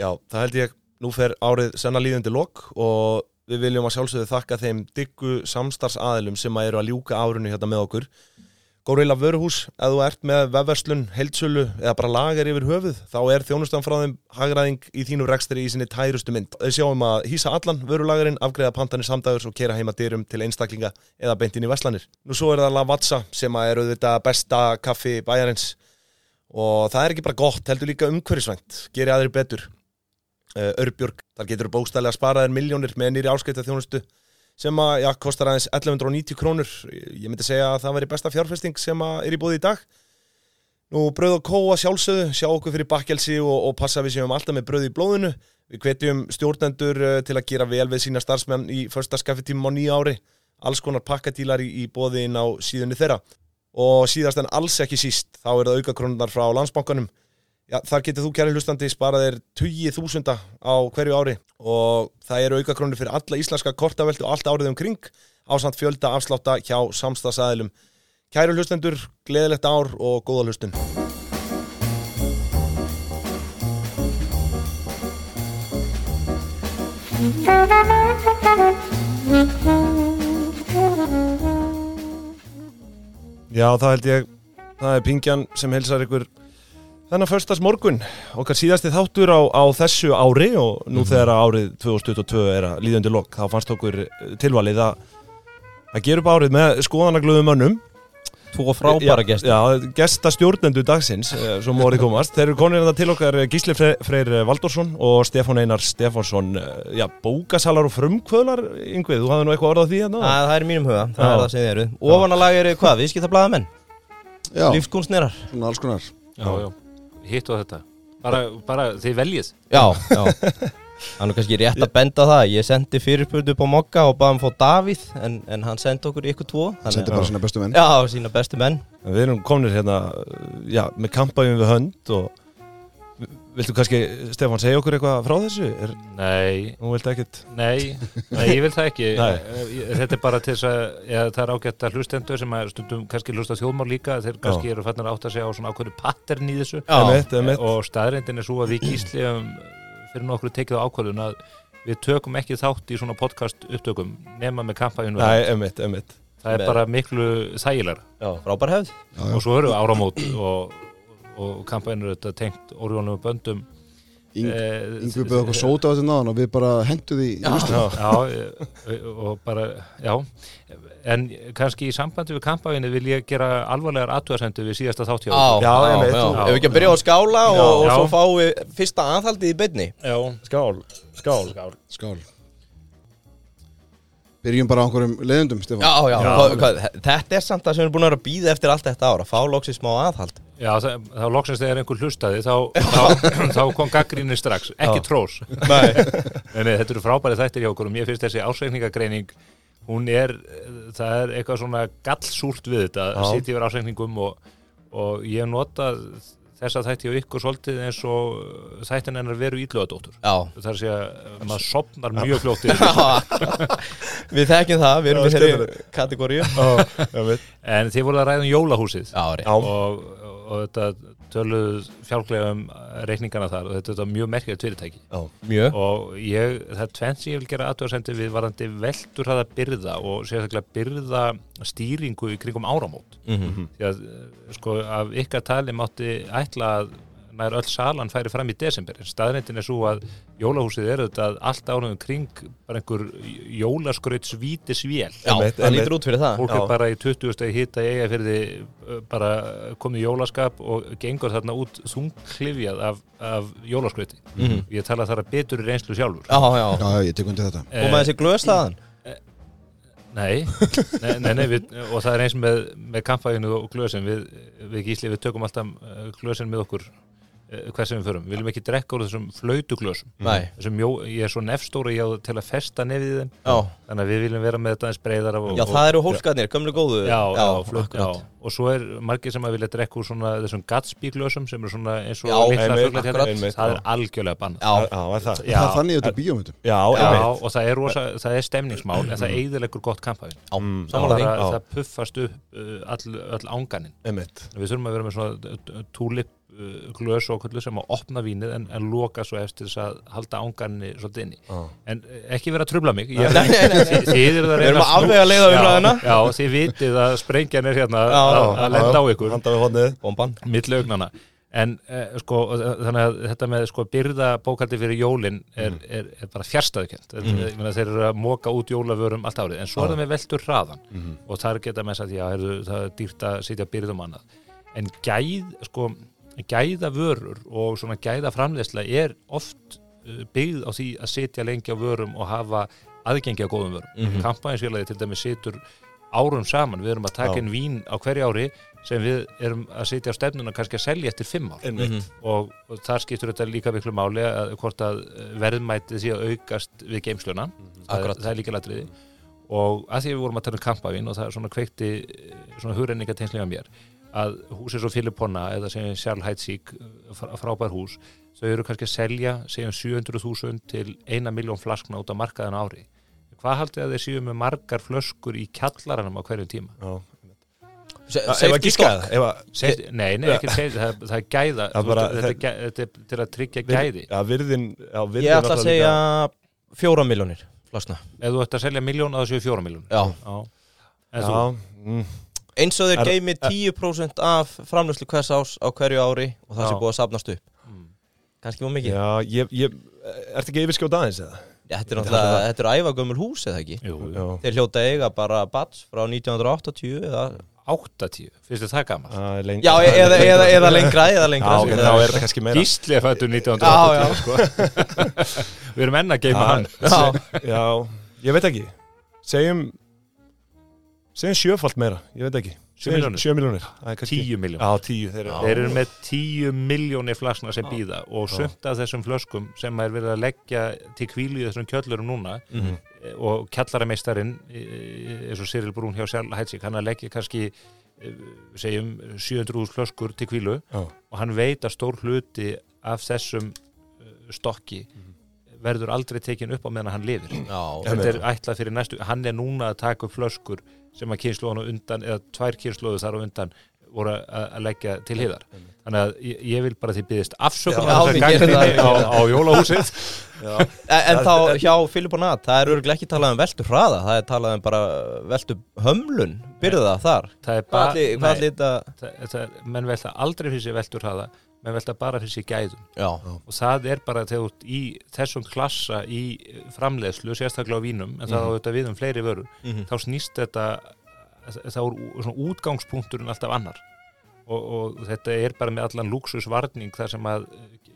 Já, það held ég, nú fer árið senna líðandi lok og við viljum að sjálfsögðu þakka þeim diggu samstarfsaðilum sem að eru að ljúka árunni hérna með okkur. Górilla Vöruhús, ef þú ert með vefverslun, heildsölu eða bara lagar yfir höfuð, þá er þjónustan frá þeim hagræðing í þínu rekstri í sinni tærustu mynd. Þau sjáum að hýsa allan vörulagarinn, afgreða pantanir samdægurs og kera heima dyrum til einstaklinga eða beintin í veslanir. Nú svo er það Lavazza sem er auðvitað besta kaffi bæjarins og það er ekki bara gott, heldur líka umhverfisvænt, gerir aðri betur. Örbjörg, þar getur bóstælega sparaðir miljónir með nýri áskæta þjónustu sem að, já, kostar aðeins 1190 krónur. Ég myndi segja að það veri besta fjárfesting sem að er í búið í dag. Nú bröð og kóa sjálfsögðu sjá okkur fyrir bakkelsi og, og passa við séum alltaf með bröð í blóðinu. Við hvetjum stjórnendur uh, til að gera vel við sína starfsmenn í första skaffetímum á nýja ári. Alls konar pakkadílar í, í bóðin á síðunni þeirra. Og síðast en alls ekki síst þá er það aukakrónunar frá landsbankanum Já, þar getur þú kæri hlustandi sparað þér 20.000 á hverju ári og það eru aukakrónir fyrir alla íslenska kortaveldu allt árið um kring á samt fjölda afslátta hjá samstagsæðilum. Kæri hlustendur, gleðilegt ár og góða hlustun. Já, það held ég, það er Pingjan sem helsar ykkur Þannig að förstas morgun, okkar síðasti þáttur á, á þessu ári og nú mm -hmm. þegar árið 2022 er að líðandi lokk, þá fannst okkur tilvalið að, að gera upp árið með skoðanaglöðum önnum. Tvo frábæra gestur. Já, gestastjórnendu dagsins, sem voruð komast. Þeir eru konir þetta til okkar Gísli Freyr Valdorsson og Stefán Einar Stefánsson. Já, bókasalar og frumkvöðlar, yngvið, þú hafði nú eitthvað orðað því hérna? Að, það er mínum huga, það já. er það sem þið eru. Ofanalag eru hvað, viðskiptablaðamenn? Konar. Já, já hitt og þetta. Bara, bara þið veljið. Já, já. Þannig kannski rétt að benda það. Ég sendi fyrirspurnu upp á Mokka og hann fóð Davíð en, en hann sendi okkur ykkur tvo Sendi bara sína bestu menn. Já, sína bestu menn. Við erum kominir hérna já, með kampæjum við hönd og Viltu kannski, Stefán, segja okkur eitthvað frá þessu? Er, nei. Þú vilt ekkert? Nei, nei, ég vil það ekki. Þetta er bara til þess að ja, það er ágætt að hlustendur sem að stundum kannski hlusta þjóðmár líka þeir kannski Já. eru fannar átt að segja á svona ákveðu pattern í þessu. Emitt, emitt. og staðreindin er svo að við gísli um, fyrir nokkur tekið á ákvöðun að við tökum ekki þátt í svona podcast upptökum nema með kampæjun Nei, emitt, emitt Það er bara miklu þægilar Frábær hefð. Og svo eru áramót og og kampænir þetta tengt orðjónum böndum. Yngvi byrði okkur sóta á þetta náðan og við bara hendu því já, já, og bara, já. En kannski í sambandi við kampæni vil ég gera alvarlegar aðtúarsendu við síðasta þáttjóð Já, já, já, ef við ekki að byrja á skála og, og svo fáum við fyrsta aðhaldið í byrni Já, skál, skál. Skál, skál Byrjum bara á einhverjum leðundum, Stefán. Já, já, já. Hvað, hvað, þetta er samt að sem við erum búin að vera að býða eftir allt þetta ára, fá loksins smá aðhald. Já, það, þá loksins þegar einhver hlustaði, þá, þá, þá kom gaggrínir strax, ekki já. trós. Nei. Nei, þetta eru frábærið þættir hjá okkur og mér finnst þessi ásreikningagreining, hún er, það er eitthvað svona gallsúrt við þetta, að sitja yfir ásreikningum og, og ég nota þess að þætti á ykkur svolítið eins og þættin ennar veru ílluðadóttur þar sé að maður sopnar mjög fljóttið Við þekkjum það, við erum í þeirri kategóriu En þið voruð að ræða um jólahúsið. Já, og, og þetta töluð fjálglega um reikningana þar og þetta er mjög merkilegt fyrirtæki mjög. og ég, það er tvenn sem ég vil gera aðtöðarsendi við varandi veldur hraða byrða og sérstaklega byrða stýringu í kringum áramót mm -hmm. því að sko af ykkar tali mátti ætla að nær öll salan færi fram í desember staðrindin er svo að jólahúsið eru þetta allt ánum kring bara einhver jólaskraut svíti svél Já, það lítur út fyrir það. Fólk er bara í 20 stegi hitta eiga fyrir því bara komið jólaskap og gengur þarna út þungklifjað af, af jólaskrauti. Mm -hmm. ég tala þar að betur í reynslu sjálfur. Já, já, já ég tek undir þetta. Og með þessi glöðslaðan Nei, nei, nei, nei við, og það er eins með, með kampæðinu og glöðsinn við, við gísli, við tökum alltaf glöðsinn með okkur. Eh, hvað sem við förum, við viljum ekki drekka úr þessum flautuglösum. Þessum mjó, ég er svo nefnstóri til að festa nefið þeim. Já. þannig að við viljum vera með þetta eins breyðar Já, það eru hólkarnir, gömlu góðu. Já, já, og svo er margir sem að vilja drekka úr svona þessum Gatsby-glösum sem er svona eins og það er algjörlega bann Það? Er þannig þetta bíómyndum. Já, og það er, rosa, það er stemningsmál en það eiðilegur gott kampæðin það puffast upp uh, all ánganin við þurfum að vera með svona tulip uh, glös og okkur sem að opna vínið en, en loka svo eftir þess að halda ángarni svolítið inni Já. en eh, ekki vera að trubla mig ég, Nei, nei, nei. Þið, þið eruð að reyna að leiða Já. Já, þið vitið að sprengjan er hérna Já, að, að lenda á ykkur Handa við hodnið Bomban milli augnana en eh, sko, þannig að þetta með sko byrða bókaldi fyrir jólin er, Mhm. er, er bara fjärstaðukent mm. þeir eru að móka út jólavörum allt árið en svo er það með veldur hraðan Mhm. og þar geta með sagt, já, heyrðu, það er dýrt að sitja byrðum annað en gæð, sko gæða vörur og svona gæða framleysla er oft uh, byggð á því að sitja lengi á vörum og hafa aðgengi á góðum vörum mm. -hmm. til dæmis situr árum saman, við erum að taka Já. inn vín á hverju ári sem við erum að sitja á stefnuna kannski að selja eftir fimm ár Einmitt Mhm. og, og þar skiptur þetta líka miklu máli að hvort að eh, verðmætið sé að aukast við geimsluna það, Akkurat. það er líka latriði og að því við vorum að tala um kampavín og það er svona kveikti eh, svona hugrenninga teinslega mér að hús eins og Filiponna eða segjum Sjálf Hætsík frábær hús, þau eru kannski að selja segjum 700.000 til 1 miljón flaskna út á markaðan ári. Hvað haldið að þeir séu með margar flöskur í kjallaranum á hverjum tíma? Já. Se- Ef að Safety stock. nei, nei, ekki segja, það, það er gæða bara- veist, þetta, er gæ- þetta er til að tryggja gæði. Já, virðin Já, virðin Ég ætla að segja fjóra miljónir flaskna. Ef þú ætti að selja miljón að það séu fjóra miljón Já. En þú, Já, mm, Eins og þeir Er- geimi 10% af framlöslu hvers ás á hverju ári og það Já. sé búið að safnast upp. Mm. Kannski mjög mikið. Já, ég, ég Ertu ekki yfirskjóta aðeins eða? Já, Þetta er náttúrulega, þetta er æfagömmul hús eða ekki? Jú, jú. Já, Þeir hljóta eiga bara bats frá 1980 eða? 80, finnst þið það er lengi Já, e- eða, eða, eða lengra, eða lengra. Já, þá er þetta kannski meira. Gísli er fættur Já, 1980 sko. Við erum enn að geima hann. Já, Já, ég veit ekki. Segjum Segjum sjöfalt meira, ég veit ekki. Sjö miljónir Það er kannski- 10 miljón Já, tíu þeir eru Þeir eru með 10 miljónir flaskna sem býða og sumt af þessum flöskum sem er verið að leggja til kvílu í þessum kjöllurum núna Mhm. eh, og kjallarameistarinn eh, eins og Cyril Brún hjá Sjálf Hætsík hann að leggja kannski eh, segjum 700.000 flöskur til kvílu Já. og hann veit að stór hluti af þessum stokki verður aldrei tekin upp á meðan hann lifir. Já, þetta er ætlað fyrir næstu hann er núna að taka upp flöskur sem að kynnslóðan á undan eða tvær kynnslóðu þar á undan voru að að leggja til hliðar. þannig að ég, ég vil bara því byggðist afsökun Já, á á, jólahúsið. En, en þá hjá Filip og Nat, það er örgulega ekki talað um veltu hraða, það er talað um bara veltu hömlun, byrða þar. það er Hvað þetta, það, það, menn velta aldrei fyrir sér veltur hafa menn velta bara fyrir sér gæðum. Já, og það er bara þegar í þessum klassa í framleiðslu sérstaklega á vínum en það á þetta við um fleiri vörur mhm, þá snýst þetta þá er svona útgangspunkturinn alltaf annar. Og, og þetta er bara með allan luxusvarning þar sem að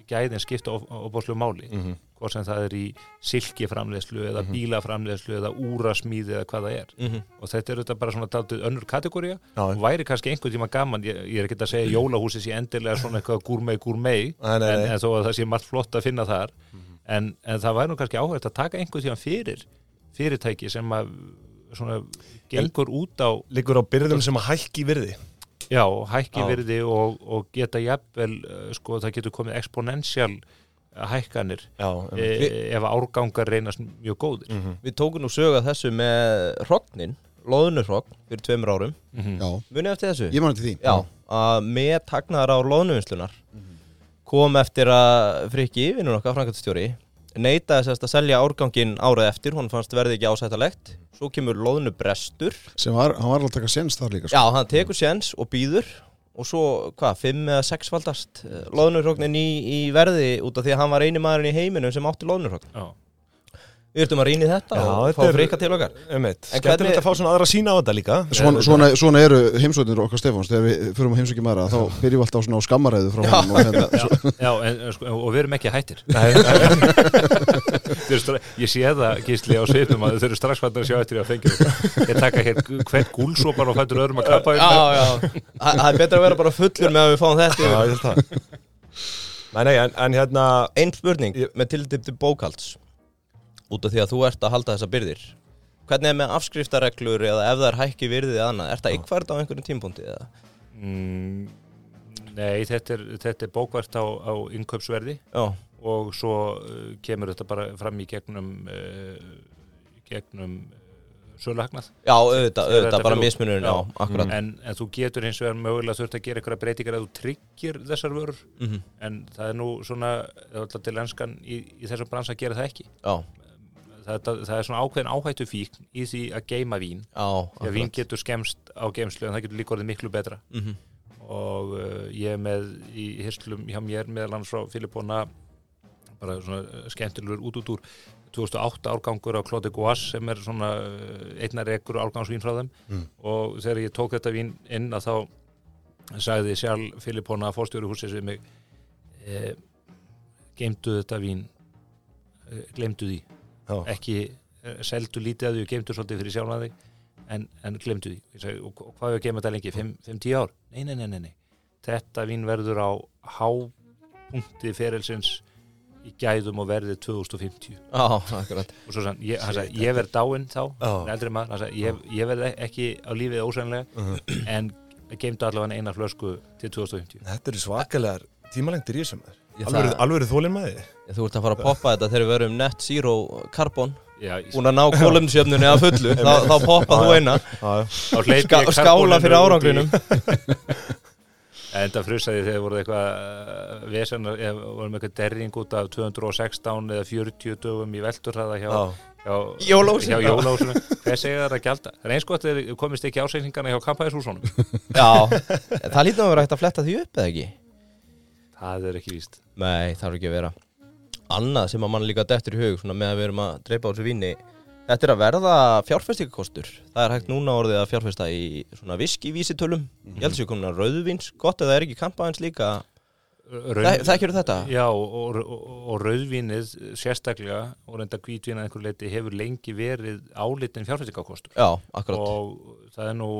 gæðin skipta á bóðslu máli. Mhm. Hvort sem það er í silkiframleiðslu eða Mhm. bílaframleiðslu eða úrasmíði eða hvað það er. Mhm, og þetta er þetta bara svona daldið önnur kategória og væri kannski einhvern tíma gaman ég, ég er ekki að segja jólahúsi sé endilega svona eitthvað gúrmei gúrmei en, en þó að það sé margt flott að finna þar en, en það væri nú kannski áhægt að taka einhvern tíma fyrir fyrirtæki sem að svona gengur út á Liggur á byrðum sem að hækki virði. Já, hækki virði og, og geta jafnvel, uh, sko, það getur komið exponential hækkanir Já, e, ef árgangar reynast mjög góðir Mhm. Við tókum nú sögað þessu með hrognin, loðnurhrogn, fyrir tveimur árum. mm Já, Munið eftir þessu? ég man til því Já, að með tagnaðar á loðnuvinslunar kom eftir að Frikki, vinnur okkar, framkvæmstjóri, neitaði sérst að selja árgangin árað eftir, hún fannst verði ekki ásættalegt. Svo kemur loðnubrestur sem var, hann var alveg að taka séns þar líka sko. Já, hann tekur séns og býður og svo, hvað, fimm eða sexfaldast loðnurhróknin í, í verði út af því að hann var eini maðurinn í heiminum sem átti loðnurhrókn. Já. Við ertum að rýna í þetta Já, og þetta fá er- frika til okkar. Skemmtilegt hvernig- að fá svona aðra sína á þetta líka. Svona, svona, svona eru heimsveitinur okkar Stefáns. Þegar við fyrir að heimsveikja maður þá byrjum við alltaf svona á skammaræðu frá hann og hérna, Já, já en, sko, og við erum ekki hættir. Ég sé það gísli á svipum að þau eru strax fattar að sjá eftir að fengja ég taka hér hvern gúlsópan og fættur öðrum að kappa Já, já, Þa- það er betra að vera bara fullur með að við fáum þetta já, yfir. ég held það. Nei, nei, en, en hérna Einn spurning. Með tildip til bókalds út af því að þú ert að halda þessa byrðir. Hvernig er með afskriftareglur eða ef það er hækki virðið eða annað? Er það ykkvært á einhverjum tímpúndi eða? mm, Nei, þetta er, þetta er bókvært á, á innkaupsverði Já, og svo uh, kemur þetta bara fram í gegnum uh, gegnum uh, söluhagnað. Já, auðvitað, auðvitað, bara mismunurinn, já, akkurat. En, en þú getur hins vegar mögulega þurft að gera einhverja breytingar að þú tryggir þessar vörur. Mhm. en það er nú svona alltaf til enskan í, í þessum brans að gera það ekki. Já, það, það, er svona ákveðin áhættu fík í því að geima vín. Já, því að vín getur skemst á geimslu en það getur líka orðið miklu betra. Mhm. og uh, ég er með í hirslum hjá mér meðal annars frá Filipona bara svona uh, skemmtilegur út út úr 2008 árgangur á Claude Gouas sem er svona uh, einnar ekkur árgangsvín frá þeim. Og þegar ég tók þetta vín inn að þá sagði sjálf Filipona fórstjóri húsins við mig eh, geimdu þetta vín eh, glemdu því Já. ekki eh, seldu lítið að og geimdu svolítið fyrir sjálf að því en, en glemdu því. Segi, og, og hvað er að geima þetta lengi? 5-10 ár? Nei, nei, nei, nei, nei. Þetta vín verður á hápunkti ferelsins í gæðum og verðið 2050 Já, akkurat. Og svo sann, ég, hann sagði, ég verð dáinn þá er eldri maður, sagði, ég, ég verð ekki á lífið ósænlega en geimdu allavega eina flösku til 2050 Þetta eru svakalegar tímalengdir í þessum maður. Alveg, alveg þólinn með þið Þú ert að fara að poppa þetta þegar við verum net zero carbon. Búin að ná kólumsjöfnunni að fullu. Þá, þá poppa þú eina. Ska, Skála fyrir karbóninu út í- árangrinum En það frusaði þegar voru eitthvað uh, vesen, eða voru með eitthvað derring út af 216 eða 40 dögum í velturhraða hjá, Já. hjá jólahúsinu. Hvað segir það að gjalda? Það er eins gott að þeir komist ekki ásækningana hjá kampæðishúsunum. Já, það lítur að vera hægt að fletta því upp eða ekki Það er ekki víst. Nei, það er ekki að vera. Annað sem að mann líka dettur í hug með að við erum að dreipa á þessu víni Þetta er að verða fjárfestingakostur Það er hægt núna orðið að fjárfesta í svona viski vísitölum Ég held sér komin að rauðvins Gott að það er ekki kampaðins líka. Raun- Þekkjur þetta? Já, og, og, og rauðvínið sérstaklega og reynda hvítvínað einhver leiti hefur lengi verið álitin fjárfæstingakostur Já, akkurat. Og það er nú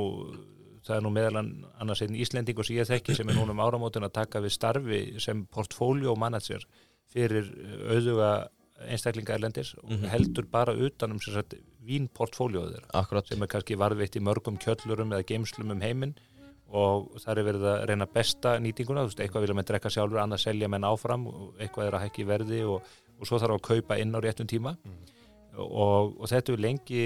það er nú meðal annars einn Íslendingur sem ég þekki sem er núna um áramótin að taka við starfi sem portfóljó manager fyrir auðuga einstaklinga erlendis og heldur bara utanum vínportfóljóður sem er kannski varðveitt í mörgum kjöllurum eða geimslum um heiminn og það er verið að reyna besta nýtinguna, þú veist, eitthvað vilja menn drekka sjálfur annað selja menn áfram eitthvað er að hækki verði og, og svo þarf að kaupa inn á réttum tíma. Og, og þetta er lengi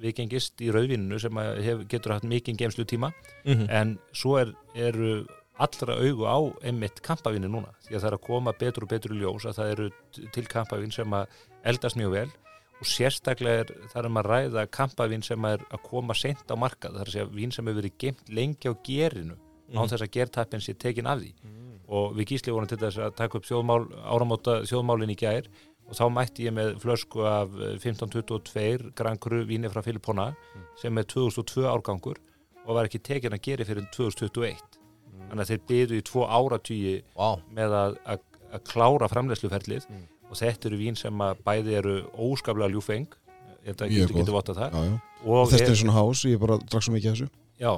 vikengist í rauðvinnu sem hef, getur haft mikinn geimslu tíma Mhm. en svo er, eru allra augu á einmitt kampavinni núna því að það er að koma betur og betur í ljós að það eru til kampavinn sem að eldast mjög vel og sérstaklega er það er um að ræða kampavinn sem er að koma sent á markað, það er að segja vín sem hefur verið geimt lengi á gerinu án þess að gertappin sé tekin af því. Og við gísli vorum til þess að taka upp þjóðmál, áramóta þjóðmálin í gær og þá mætti ég með flösku af eh, 1522 Grand Cru víni frá Filipona sem er 2002 árgangur og var ekki tekin að gera fyrir 2021 þannig að þeir byðu í tvo áratugji Vá, með að, að, að klára framlegsluferlið og þetta eru vín sem að bæði eru óskaplega ljúfeng ég getur votta það. Já, já. og Þetta er svona hás, ég bara drakk svo mikið þessu. Já,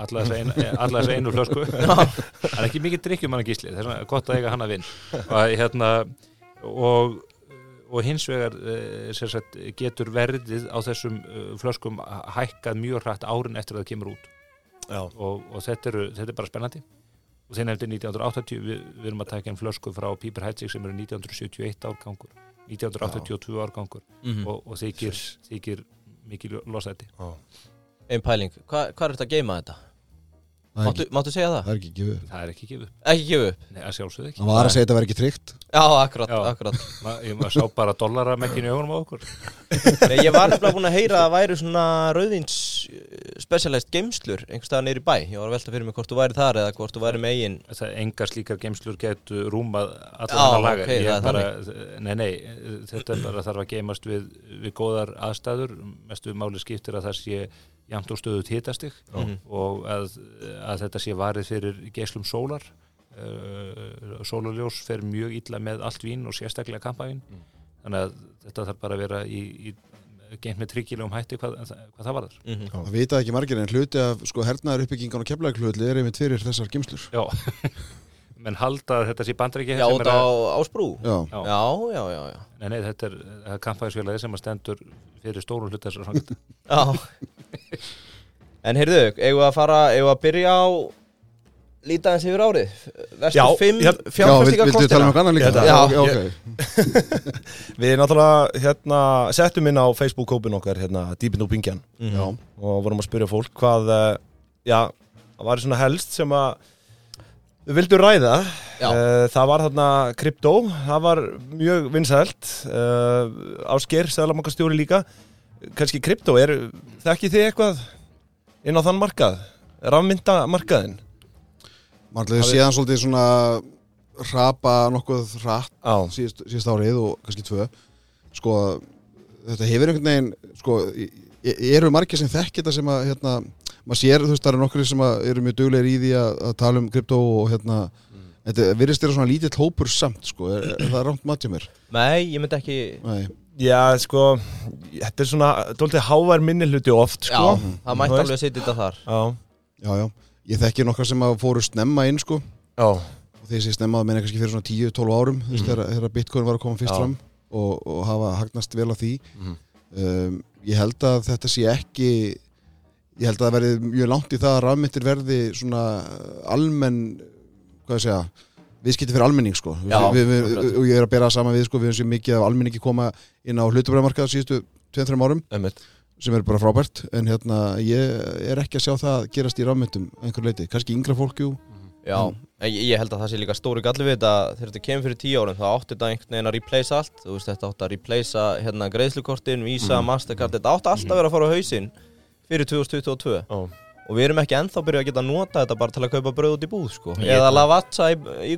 alla þessa einu, flösku. Það er ekki mikið drikkjum hann að gísli vegna er gott að eiga hann að vinn og, hérna, og, og hins vegar eh, sem sagt, getur verðið á þessum eh, flöskum hækkað mjög hrætt árin eftir að það kemur út. Já. og, og þetta, eru, þetta er bara spennandi. Og þeir nefndi 1980 við, við erum að taka einn flösku frá Píper Heidsig sem eru 1971 árgangur 1982 árgangur. Mhm. og, og þykir, þykir mikið losæti. Ein pæling. Hva, Hvað er þetta að geima þetta? Það Máttu, máttu segja það? það er ekki gefið upp. það er ekki gefið, Ekki gefa upp? Nei, að sjálfsögðu ekki. Það var að segja að þetta verði ekki tryggt. Já, akkurat, Já. akkurat. Ma, ég maður sá bara dollaramekkinu í augunum á okkur. Nei, Ég var nefnilega búin að heyra að það væri svona rauðvins specialist geimslur einhvers staðar neyri bæ. Ég var að velta fyrir mig hvort þú væri þar eða hvort þú væri með eigin það engar slíkar geimslur getu rúmað allar hann laga ok, Ég það er bara, nei, nei, þetta bara þarf að geimast við, við jæmt og stöðut hitastig Mhm. og að, að þetta sé varið fyrir geislum sólar uh, sólarljós fer mjög illa með allt vín og sérstaklega kampavín Mm. þannig að þetta þarf bara að vera í, í geimt með tryggilegum hætti hvað, hvað það varðar Mhm. Það vita ekki margir en hluti af sko, hernaðar uppbyggingan og keflækulhulli er einmitt fyrir þessar gimslur Já, menn halda að þetta sé bandræki Já, út á ásbrú Já, Já. Já, já, já, já Nei, nei, þetta er, er kampæðisfélagi sem að stendur fyrir stórum hlut þessar fangit. Já En heyrðu, eigum við að fara, eigum við að byrja á líta eins yfir árið? Já, Vestur 5 hérna- Já, vil- viltu tala um annað líka? Ég Já, Já, já, ok Við náttúrulega hérna, settum inn á Facebook-kópin okkar hérna, Dýpin og Bingjan Já, og vorum að spyrja fólk hvað uh, já, það var svona helst sem að við vildum ræða. Já. uh, það var þarna kryptó, það var mjög vinsælt. Uh, Ásker, Sæðlamakastjóri líka kannski kryptó, er, þekki þið eitthvað inn á þann markað? Rafmynda markaðin maður ætlaði séðan svolítið svona rapa nokkuð rætt Já, síðust, síðust árið og kannski tvö. Sko, þetta hefur einhvern veginn sko, eru margir sem þekki þetta sem að hérna, maður sér, þú veist, það eru nokkri sem að eru mjög duglegir í því að, að tala um kryptó og hérna, þetta virðist þér svona lítill hópur samt, sko, er, er það rámt matjum mér? Nei, ég myndi ekki Nei, já sko þetta er svona, tóltið hávær minni hluti oft sko. Já, það mætti alveg setja þetta þar. Já, já, já, ég þekki nokkra sem að fóru snemma inn, sko. Já, og þegar ég sé snemma að meina kannski fyrir svona 10-12 árum þú veist, þegar, þegar Bitcoin var að koma fyrst Já. fram og, og hafa hagnast vel á því. Mhm. um, ég held að þetta sé ekki ég held að það verði mjög langt í það að rafmyndir verði svona almenn hvað ég segja viðskipti fyrir almenning sko. Já, við, við, akkurat. og ég er að bera það saman við sko við höfum sér mikið af almenningi koma inn á hlutabræðmarkað síðustu 2-3 árum einmitt. sem er bara frábært. En hérna ég er ekki að sjá það gerast í rafmyndum einhver leiti, kannski yngra fólk jú. Já, en ég, ég held að það sé líka stóri galli við þetta. Þegar þetta kemur fyrir tíu árum þá átti þetta einhvern veginn að replace allt. Þú veist þetta átti að replacea hérna greiðslukortin, Visa, Mastercard, þetta átti alltaf að vera að fara á hausinn fyrir 2022 Já, og við erum ekki ennþá byrjuð að geta nota þetta bara til að kaupa brauð út í búð sko. Eða lavatsa í, í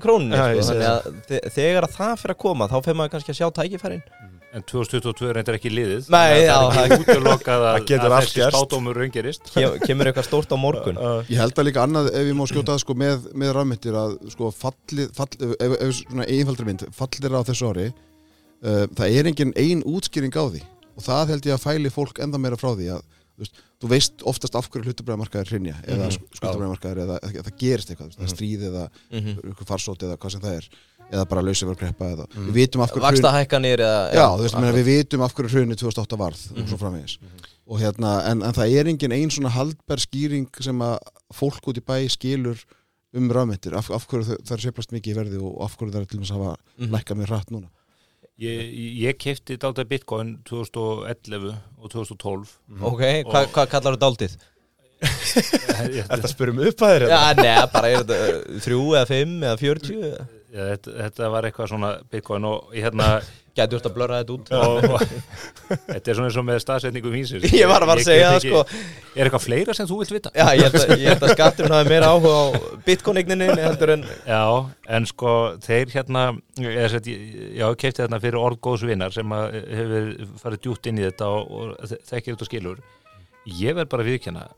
ég sko. þannig að þe- þegar að það fyrir að koma þá fyrir maður kannski að sjá tækifærin. En 2022 er reyndar ekki liðið. Nei, já, það er ekki útilokað að, það getur að allt þessi spátómur raungerist. Kem, kemur eitthvað stórt á morgun. Ég held að líka annað ef ég má skjóta það sko með, með rafmyndir að sko fallið, fall, ef, ef svona einfaldri mynd, fallir á þessu ári uh, það er engin ein útskýring á því. Og það held ég að fæli fólk enda meira frá því að þú veist, oftast af hverju hlutabræðamarkaðir hrinja eða Mhm. mm skuldabræðamarkaðir eða eða það gerist eitthvað, þú veist, það stríð eða mm ykkur farsót eða hvað sem það er eða bara kreppa eða við vitum af hverju hrun- Vaksta hækkanir eða Já, þú veist, meina, við vitum af hverju hrunni 2008 varð og svo framvegis. Og hérna, en, en það er engin ein svona haldbær skýring sem að fólk út í bæ skilur um rafmyndir, af, af hverju það er seplast mikið í verði og af hverju það er til dæmis að hafa Mhm. lækkað mjög hratt núna Ég, ég kefti dálta bitcoin 2011 og 2012 Ok, hvað hva kallar þú dáltið? Ég- Þetta spyrum upp að þér Já, neða, bara er þetta uh, þrjú eða fimm eða Já, þetta, þetta var eitthvað svona bitcoin og ég hérna Gæti úrst að blöra þetta út. Og, og, þetta er svona eins og með staðsetningu vísir Ég var að fara að segja það sko. Er eitthvað fleira sem þú vilt vita? Já, ég held að, ég að skatturinn hafi meira áhuga á bitcoin-eigninni en Já, en sko þeir hérna ég, já, kefti þarna fyrir orð góðs vinnar sem að hefur farið djúpt inn í þetta og, og þekkir þetta skilur. Ég verð bara að viðkjanna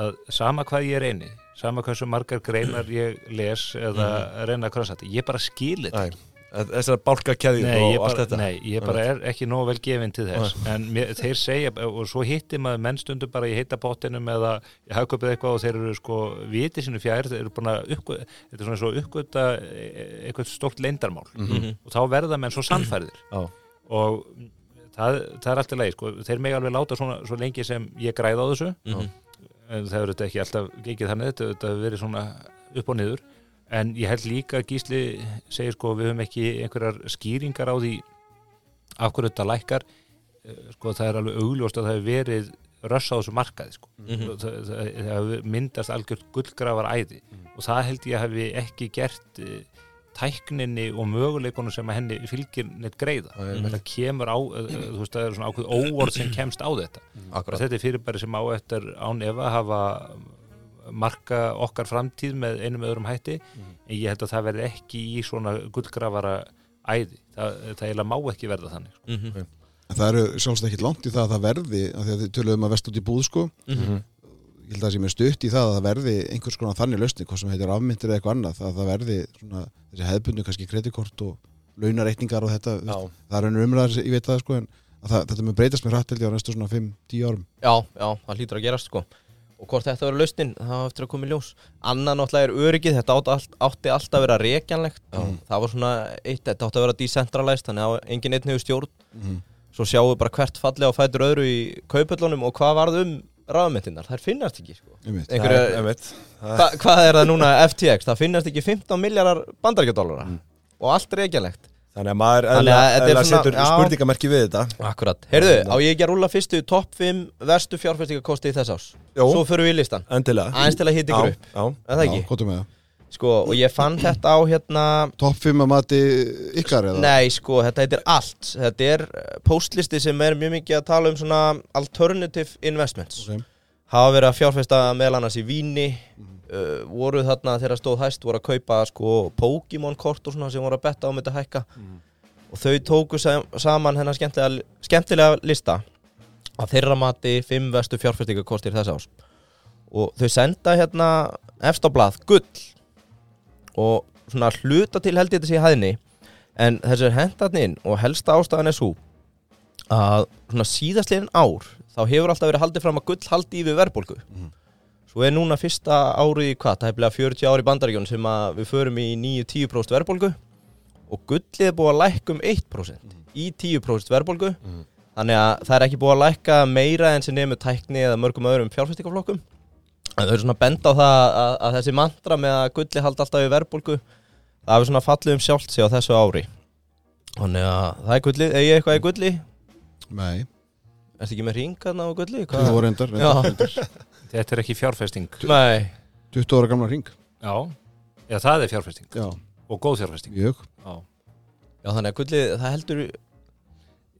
að sama hvað ég reyni sama hversu margar greinar ég les eða reyna að krasa þetta. Ég bara skilir þetta þessar bálkakeðjur Nei, og ég allt bara, þetta. nei, ég bara er ekki nóg vel gefin til þess. En mér, þeir segja, og svo hittir maður menn stundum bara í heita pottinum eða ég hafa köpið eitthvað og þeir eru sko vitið sínu fjær, þeir eru búin að uppgöta þetta er svona svo uppgöta eitthvað stórt leindarmál Mhm. og þá verða menn svo sannfærðir. Já. og það, það er alltaf leið sko. þeir megi alveg láta svona svo lengi sem ég græða á þessu. Mhm. En það þetta ekki alltaf gengið þannig þetta, þetta hefur verið svona upp og niður. En ég held líka að Gísli segir sko við höfum ekki einhverjar skýringar á því af hverju þetta lækkar. Eh, sko það er alveg augljóst að það hefur verið röss á þessu markaði sko. Mhm. það, það, það, það myndast algjört gullgrafar æði. Og það held ég að hefði ekki gert uh, tækninni og möguleikunum sem að henni fylgir neitt greiða. Ég þetta kemur á, uh, þú veist það er svona ákveð óorð sem kemst á þetta. Akkurat. Þetta er fyrirbæri sem á eftir án efa að hafa marka okkar framtíð með einum öðrum hætti. En ég held að það verði ekki í svona gullgrafara æði. Það, það eiginlega má ekki verða þannig sko. Mhm. en það eru sjálfsagt ekkit langt í það að það verði af því að þið töluðum að vest út í búð sko. Mhm. Ég held að það sé mér stutt í það að það verði einhvers konar þannig lausni, hvað sem heitir afmyndir eða eitthvað annað, að það verði svona, þessi hefðbundu kannski kreditkort og launareikningar og þetta, veist, það er ennur umræðar ég veit það sko, en að það, þetta mun breytast mér hrætt held ég á næstu svona 5-10 árum. Já, já, það hlýtur að gerast sko. Og hvort þetta verður lausnin, það eftir að koma í ljós. Anna náttúrulega er öryggið, þetta átti, átti alltaf að vera rekjanlegt. Það var svona eitt, þetta átti að vera decentralized Þannig að engin einn hefur stjórn. Mhm. Svo sjáum við bara hvert falli á fætur öðru í kaupöllunum Og hvað varð um rafmyndirnar, þær finnast ekki sko. Einhverja, Nei, hva, hvað er það núna FTX það finnast ekki 15 miljardar bandaríkjadólara og allt Þannig að maður Þannig að er eðla svona- setur spurningamerki við þetta. Akkurat, heyrðu, á ég ekki að rúla fyrstu topp 5 verstu fjárfæstingakosti í þess ás Jó. Svo förum við í listan Aðeins til að hitta ykkur upp, er það ekki? Já, Sko, og ég fann þetta á hérna Topp 5 að mati ykkar eða? Nei, sko, þetta heitir allt. Þetta er eh, postlisti sem er mjög mikið að tala um svona alternative investments. Ok. Hafa verið að fjárfesta meðal annars í víni uh, Voru þarna þegar stóð hæst voru að kaupa sko Pokémon kort og svona sem voru að betta á með þetta hækka. Og þau tóku sam saman hennar skemmtilega, skemmtilega lista Að þeirra mati 5 vestu fjárfestingakostir þess ás Og þau senda hérna efst á blað gull og svona hluta til held ég þetta sé hæðinni en þessi er hendatni inn og helsta ástæðan er svo að svona síðastlegin ár þá hefur alltaf verið haldið fram að gull haldi yfir verðbólgu. Svo er núna fyrsta árið í hvað, það hefði 40 ári bandaríkjón sem að við förum í 9-10% verðbólgu og gullið er búið að lækka um 1% í 10% verðbólgu. Þannig að það er ekki búið að lækka meira en sem nefnir tækni eða mörgum öðrum fjárfæstingaflokkum þau eru svona bend á það að, að þessi mantra með að gulli haldi alltaf í verðbólgu það hefur svona fallið um sjálft sig á þessu ári. Þannig að það er gulli, ég eitthvað í gulli? Nei, Ertu ekki með ringarna á gulli? það voru reyndar, reyndar. Þetta er ekki fjárfesting. Nei. 20 ára gamla ring Já, eða það er fjárfesting. Já, og góð fjárfesting. Mjög. Já, Já þannig að gulli, það heldur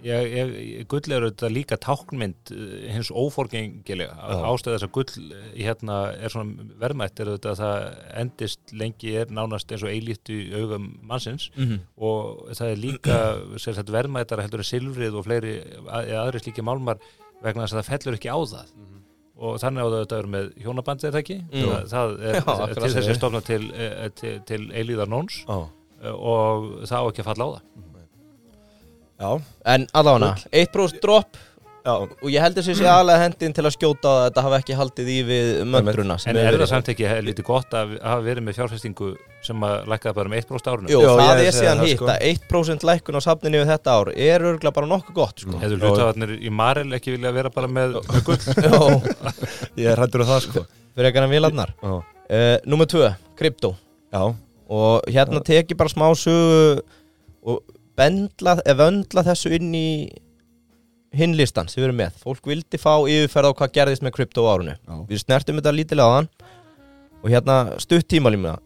gull er auðvitað líka táknmynd eh, hins óforgengilega. Ástæð þess að gull eh, hérna er svona verðmætt er auðvitað að það endist lengi er nánast eins og eilítt í augum mannsins. Mm -hmm. og það er líka sagt, verðmættara heldur en silfrið og fleiri aðri slíki málmar vegna þess að það fellur ekki á það. Og þannig á það að vera með hjónabandi er það ekki? Mm. það, það er Já, til þess segir. að stofna til, eh, til, til eilíðar nóns. Og það á ekki að falla á það. Já, En allavega, 1% drop já. og ég heldur sér sé aðlega hendin til að skjóta að þetta hafi ekki haldið í við möndruna sem En er verið. það samt ekki lítið gott að hafa verið með fjárfestingu sem að lækkaði bara um 1% árunum? Jú, Já, það er síðan hitt sko. að 1% lækkun á safninu við þetta ár er örgulega bara nokkuð gott sko. Hefur hlutafarnir í Marel ekki vilja vera bara með, gull? Já, Ég er hættur á það sko fyrir ekki hann vilarnar Já, uh, Númer 2, krypto já, og hérna teki bara smá sögu og bendla, vöndla þessu inn í hinlistan sem við erum með fólk vildi fá yfirferð á hvað gerðist með krypto á árunu Já. við snertum þetta lítilega á þann og hérna stutt tímalíma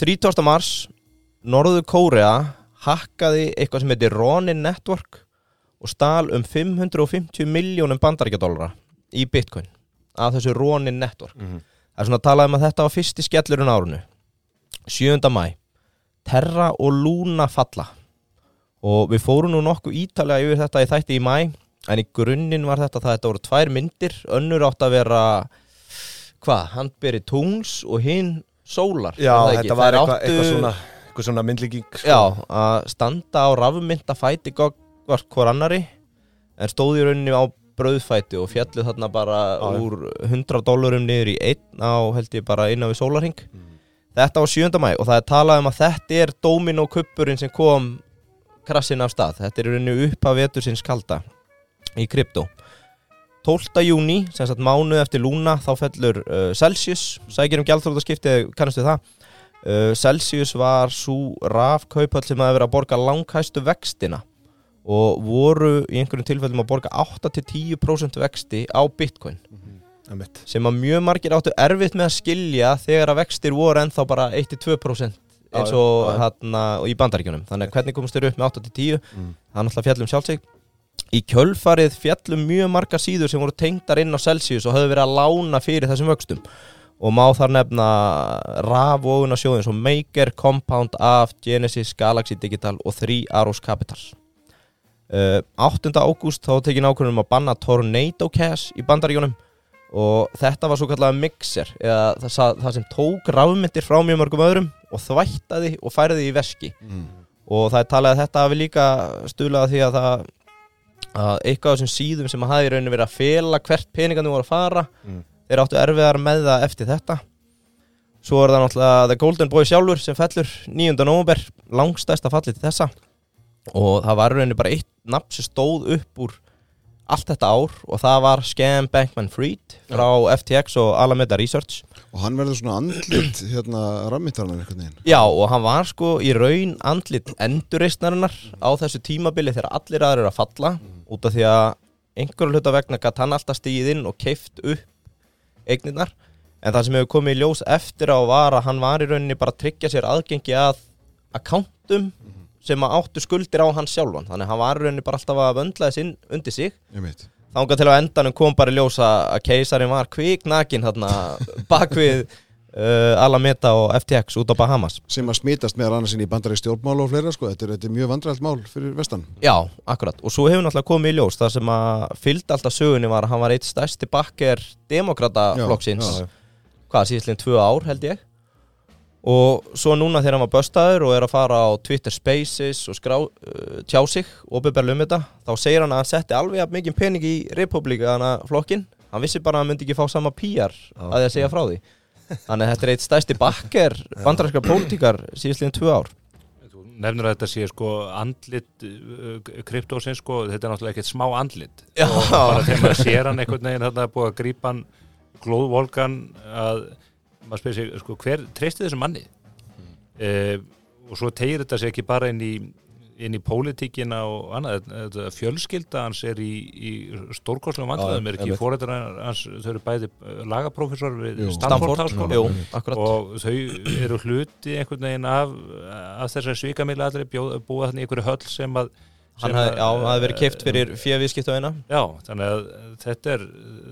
30. mars Norðu Kórea hakkaði eitthvað sem heitir Ronin Network og stal um 550 miljónum bandaríkjadólara í bitcoin af þessu Ronin Network Mhm. það er svona að tala um að þetta var fyrsti skellurinn á árunu 7. mæ Terra og Luna falla og við fórum nú nokkuð ítalega yfir þetta í þætti í mæ en í grunninn var þetta það þetta voru tvær myndir önnur átt að vera hvað, handberi tungls og hinn sólar já þetta var eitthvað áttu- eitthva svona, svona myndlíking sko. Já, að standa á rafmynda fæti gott hvor annari en stóði í rauninni á brauðfæti og fjallu þarna bara já. úr 100 dólarum niður í einn á held ég bara innan við sólarhing Þetta var 7. mæ og það er talað um að þetta er domino kuppurinn sem kom krassin af stað Þetta er í rauninni upp af vetur sinns kalda í krypto 12. júni, sem sagt mánuð eftir Luna þá fellur uh, Celsius sækir um gjaldþrótaskipti, kannastu það uh, Celsius var svo rafkaupall sem að vera að borga langhæstu vextina og voru í einhverjum tilfellum að borga 8-10% vexti á bitcoin Einmitt. sem að mjög margir áttu erfitt með að skilja þegar að vextir voru ennþá bara 1-2% eins og hérna í bandaríkjunum. Þannig að hvernig komast þeir upp með 8-10 Mm. það er náttúrulega fjallum sjálfsig í kjölfarið fjallum mjög marga síður sem voru tengdar inn á Celsius og höfðu verið að lána fyrir þessum vöxtum. Og má þar nefna raf og oguna sjóðin svo Maker, Compound, AF, Genesis, Galaxy Digital og 3 Arrows Capital. Uh, 8. ágúst þá tekin ákvörðum að banna Tornado Cash í bandaríunum og þetta var svo kallega mixer eða það, það sem tók rafmyndir frá mjög mörgum öðrum og þvættaði og færði í veski Mm. og það er talið að þetta hafi líka stuðlað því að það að eitthvað af þessum síðum sem hafi í rauninni verið að fela hvert peningandi voru að fara Mm. þeir áttu erfiðar með það eftir þetta svo er það náttúrulega The Golden Boy sjálfur sem fellur 9. november langstæsta fallið til þessa og það var í rauninni bara eitt nafn sem stóð upp úr allt þetta ár og það var Scam Bankman Fried frá FTX og Alameda Research. Og hann verður svona andlit hérna rammittarnar einhvern veginn. Já og hann var sko í raun andlit endurreistnarinnar á þessu tímabili þegar allir aðrir eru að falla út af því að einhverju hluta vegna gætt hann alltaf stíð inn og keift upp eignirnar. En það sem hefur komið í ljós eftir á var að hann var í rauninni bara að tryggja sér aðgengi að akkántum sem áttu skuldir á hann sjálfan. Þannig að hann var rauninni bara alltaf að vöndla þess inn undir sig. Þángar til að endanum kom bara í ljós að keisarin var kviknakin þarna bakvið uh, Alameda og FTX út á Bahamas. Sem að smítast meðal annars inn í bandari stjórnmál og fleira sko, þetta er, þetta er mjög vandrælt mál fyrir vestan. Já, akkurat, og svo hefur náttúrulega komið í ljós það sem að fylgdi alltaf sögunni var að hann var eitt stærsti bakker demokrataflokksins hvað, síðastlega tvö ár held ég og svo núna þegar hann var böstaður og er að fara á Twitter Spaces og skrá, uh, tjá sig ofinberlega um þetta, þá segir hann að hann setti alveg mikið pening í republikana flokkin, hann vissi bara að hann myndi ekki fá sama PR að því að segja frá því. Þannig að þetta er eitt stærsti bakker bandaræskar pólitíkar síðastlega tvö ár. Nefnir að þetta sé sko andlit uh, kryptósins sko, þetta er náttúrulega ekkert smá andlit. Já. og bara þegar maður sér hann einhvern veginn þarna búið að grípa hann glóðvolgan að maður spyrir sig sko, hver treysti þessu manni mm. og svo tegir þetta sig ekki bara inn í inn í pólitíkina og annað þetta fjölskylda hans er í, í stórkostlegum vandræðum, er ekki fórættar hans, þau eru bæði lagaprófessor við. Stanford Háskóla og þau eru hluti einhvern veginn af, af þessar svikamila allir búa þannig einhverju höll sem að Hann hafði, að- já, hann hafði verið keift fyrir fjöviðskipt á eina. Já, þannig að þetta er,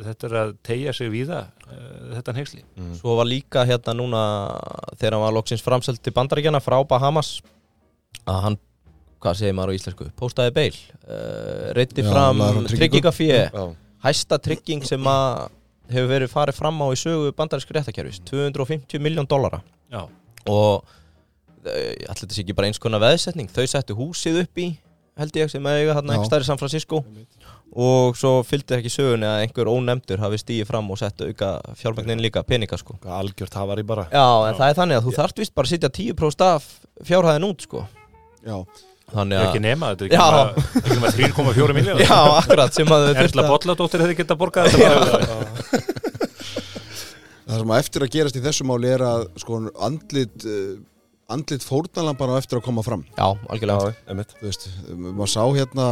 þetta er að tegja sig víða uh, þetta hengsli. Svo var líka hérna núna þegar hann var loksins framselt til bandaríkjana frá Bahamas að hann, hvað segir maður á íslensku? Postaði beil, uh, reytti Já, fram tryggingafíi Já. hæsta trygging sem að hefur verið farið fram á í sögu bandarísku réttakerfis 250 miljón dollara. Já, og allir sé ekki bara eins konar veðsetning þau settu húsið upp í held ég sem eiga Já. ekki stærri San Francisco og svo fylgdi ekki sögunni að einhver ónefndur hafi stíið fram og sett auka fjármagnin líka peninga sko algjört hafari bara Já, en það er þannig að þú þarft vist bara að sitja 10% af fjárhæðin út sko Já, Þannig ekki að nema, þetta Já. ekki nema 3,4 miljóður. Já, akkurat sem að Erla að Bolladóttir hefði getað borgað þetta bara. það sem að eftir að gerast í þessu máli er að sko andlit uh, andlit fórnalampana á eftir að koma fram. Já, algjörlega. Þú veist, maður sá hérna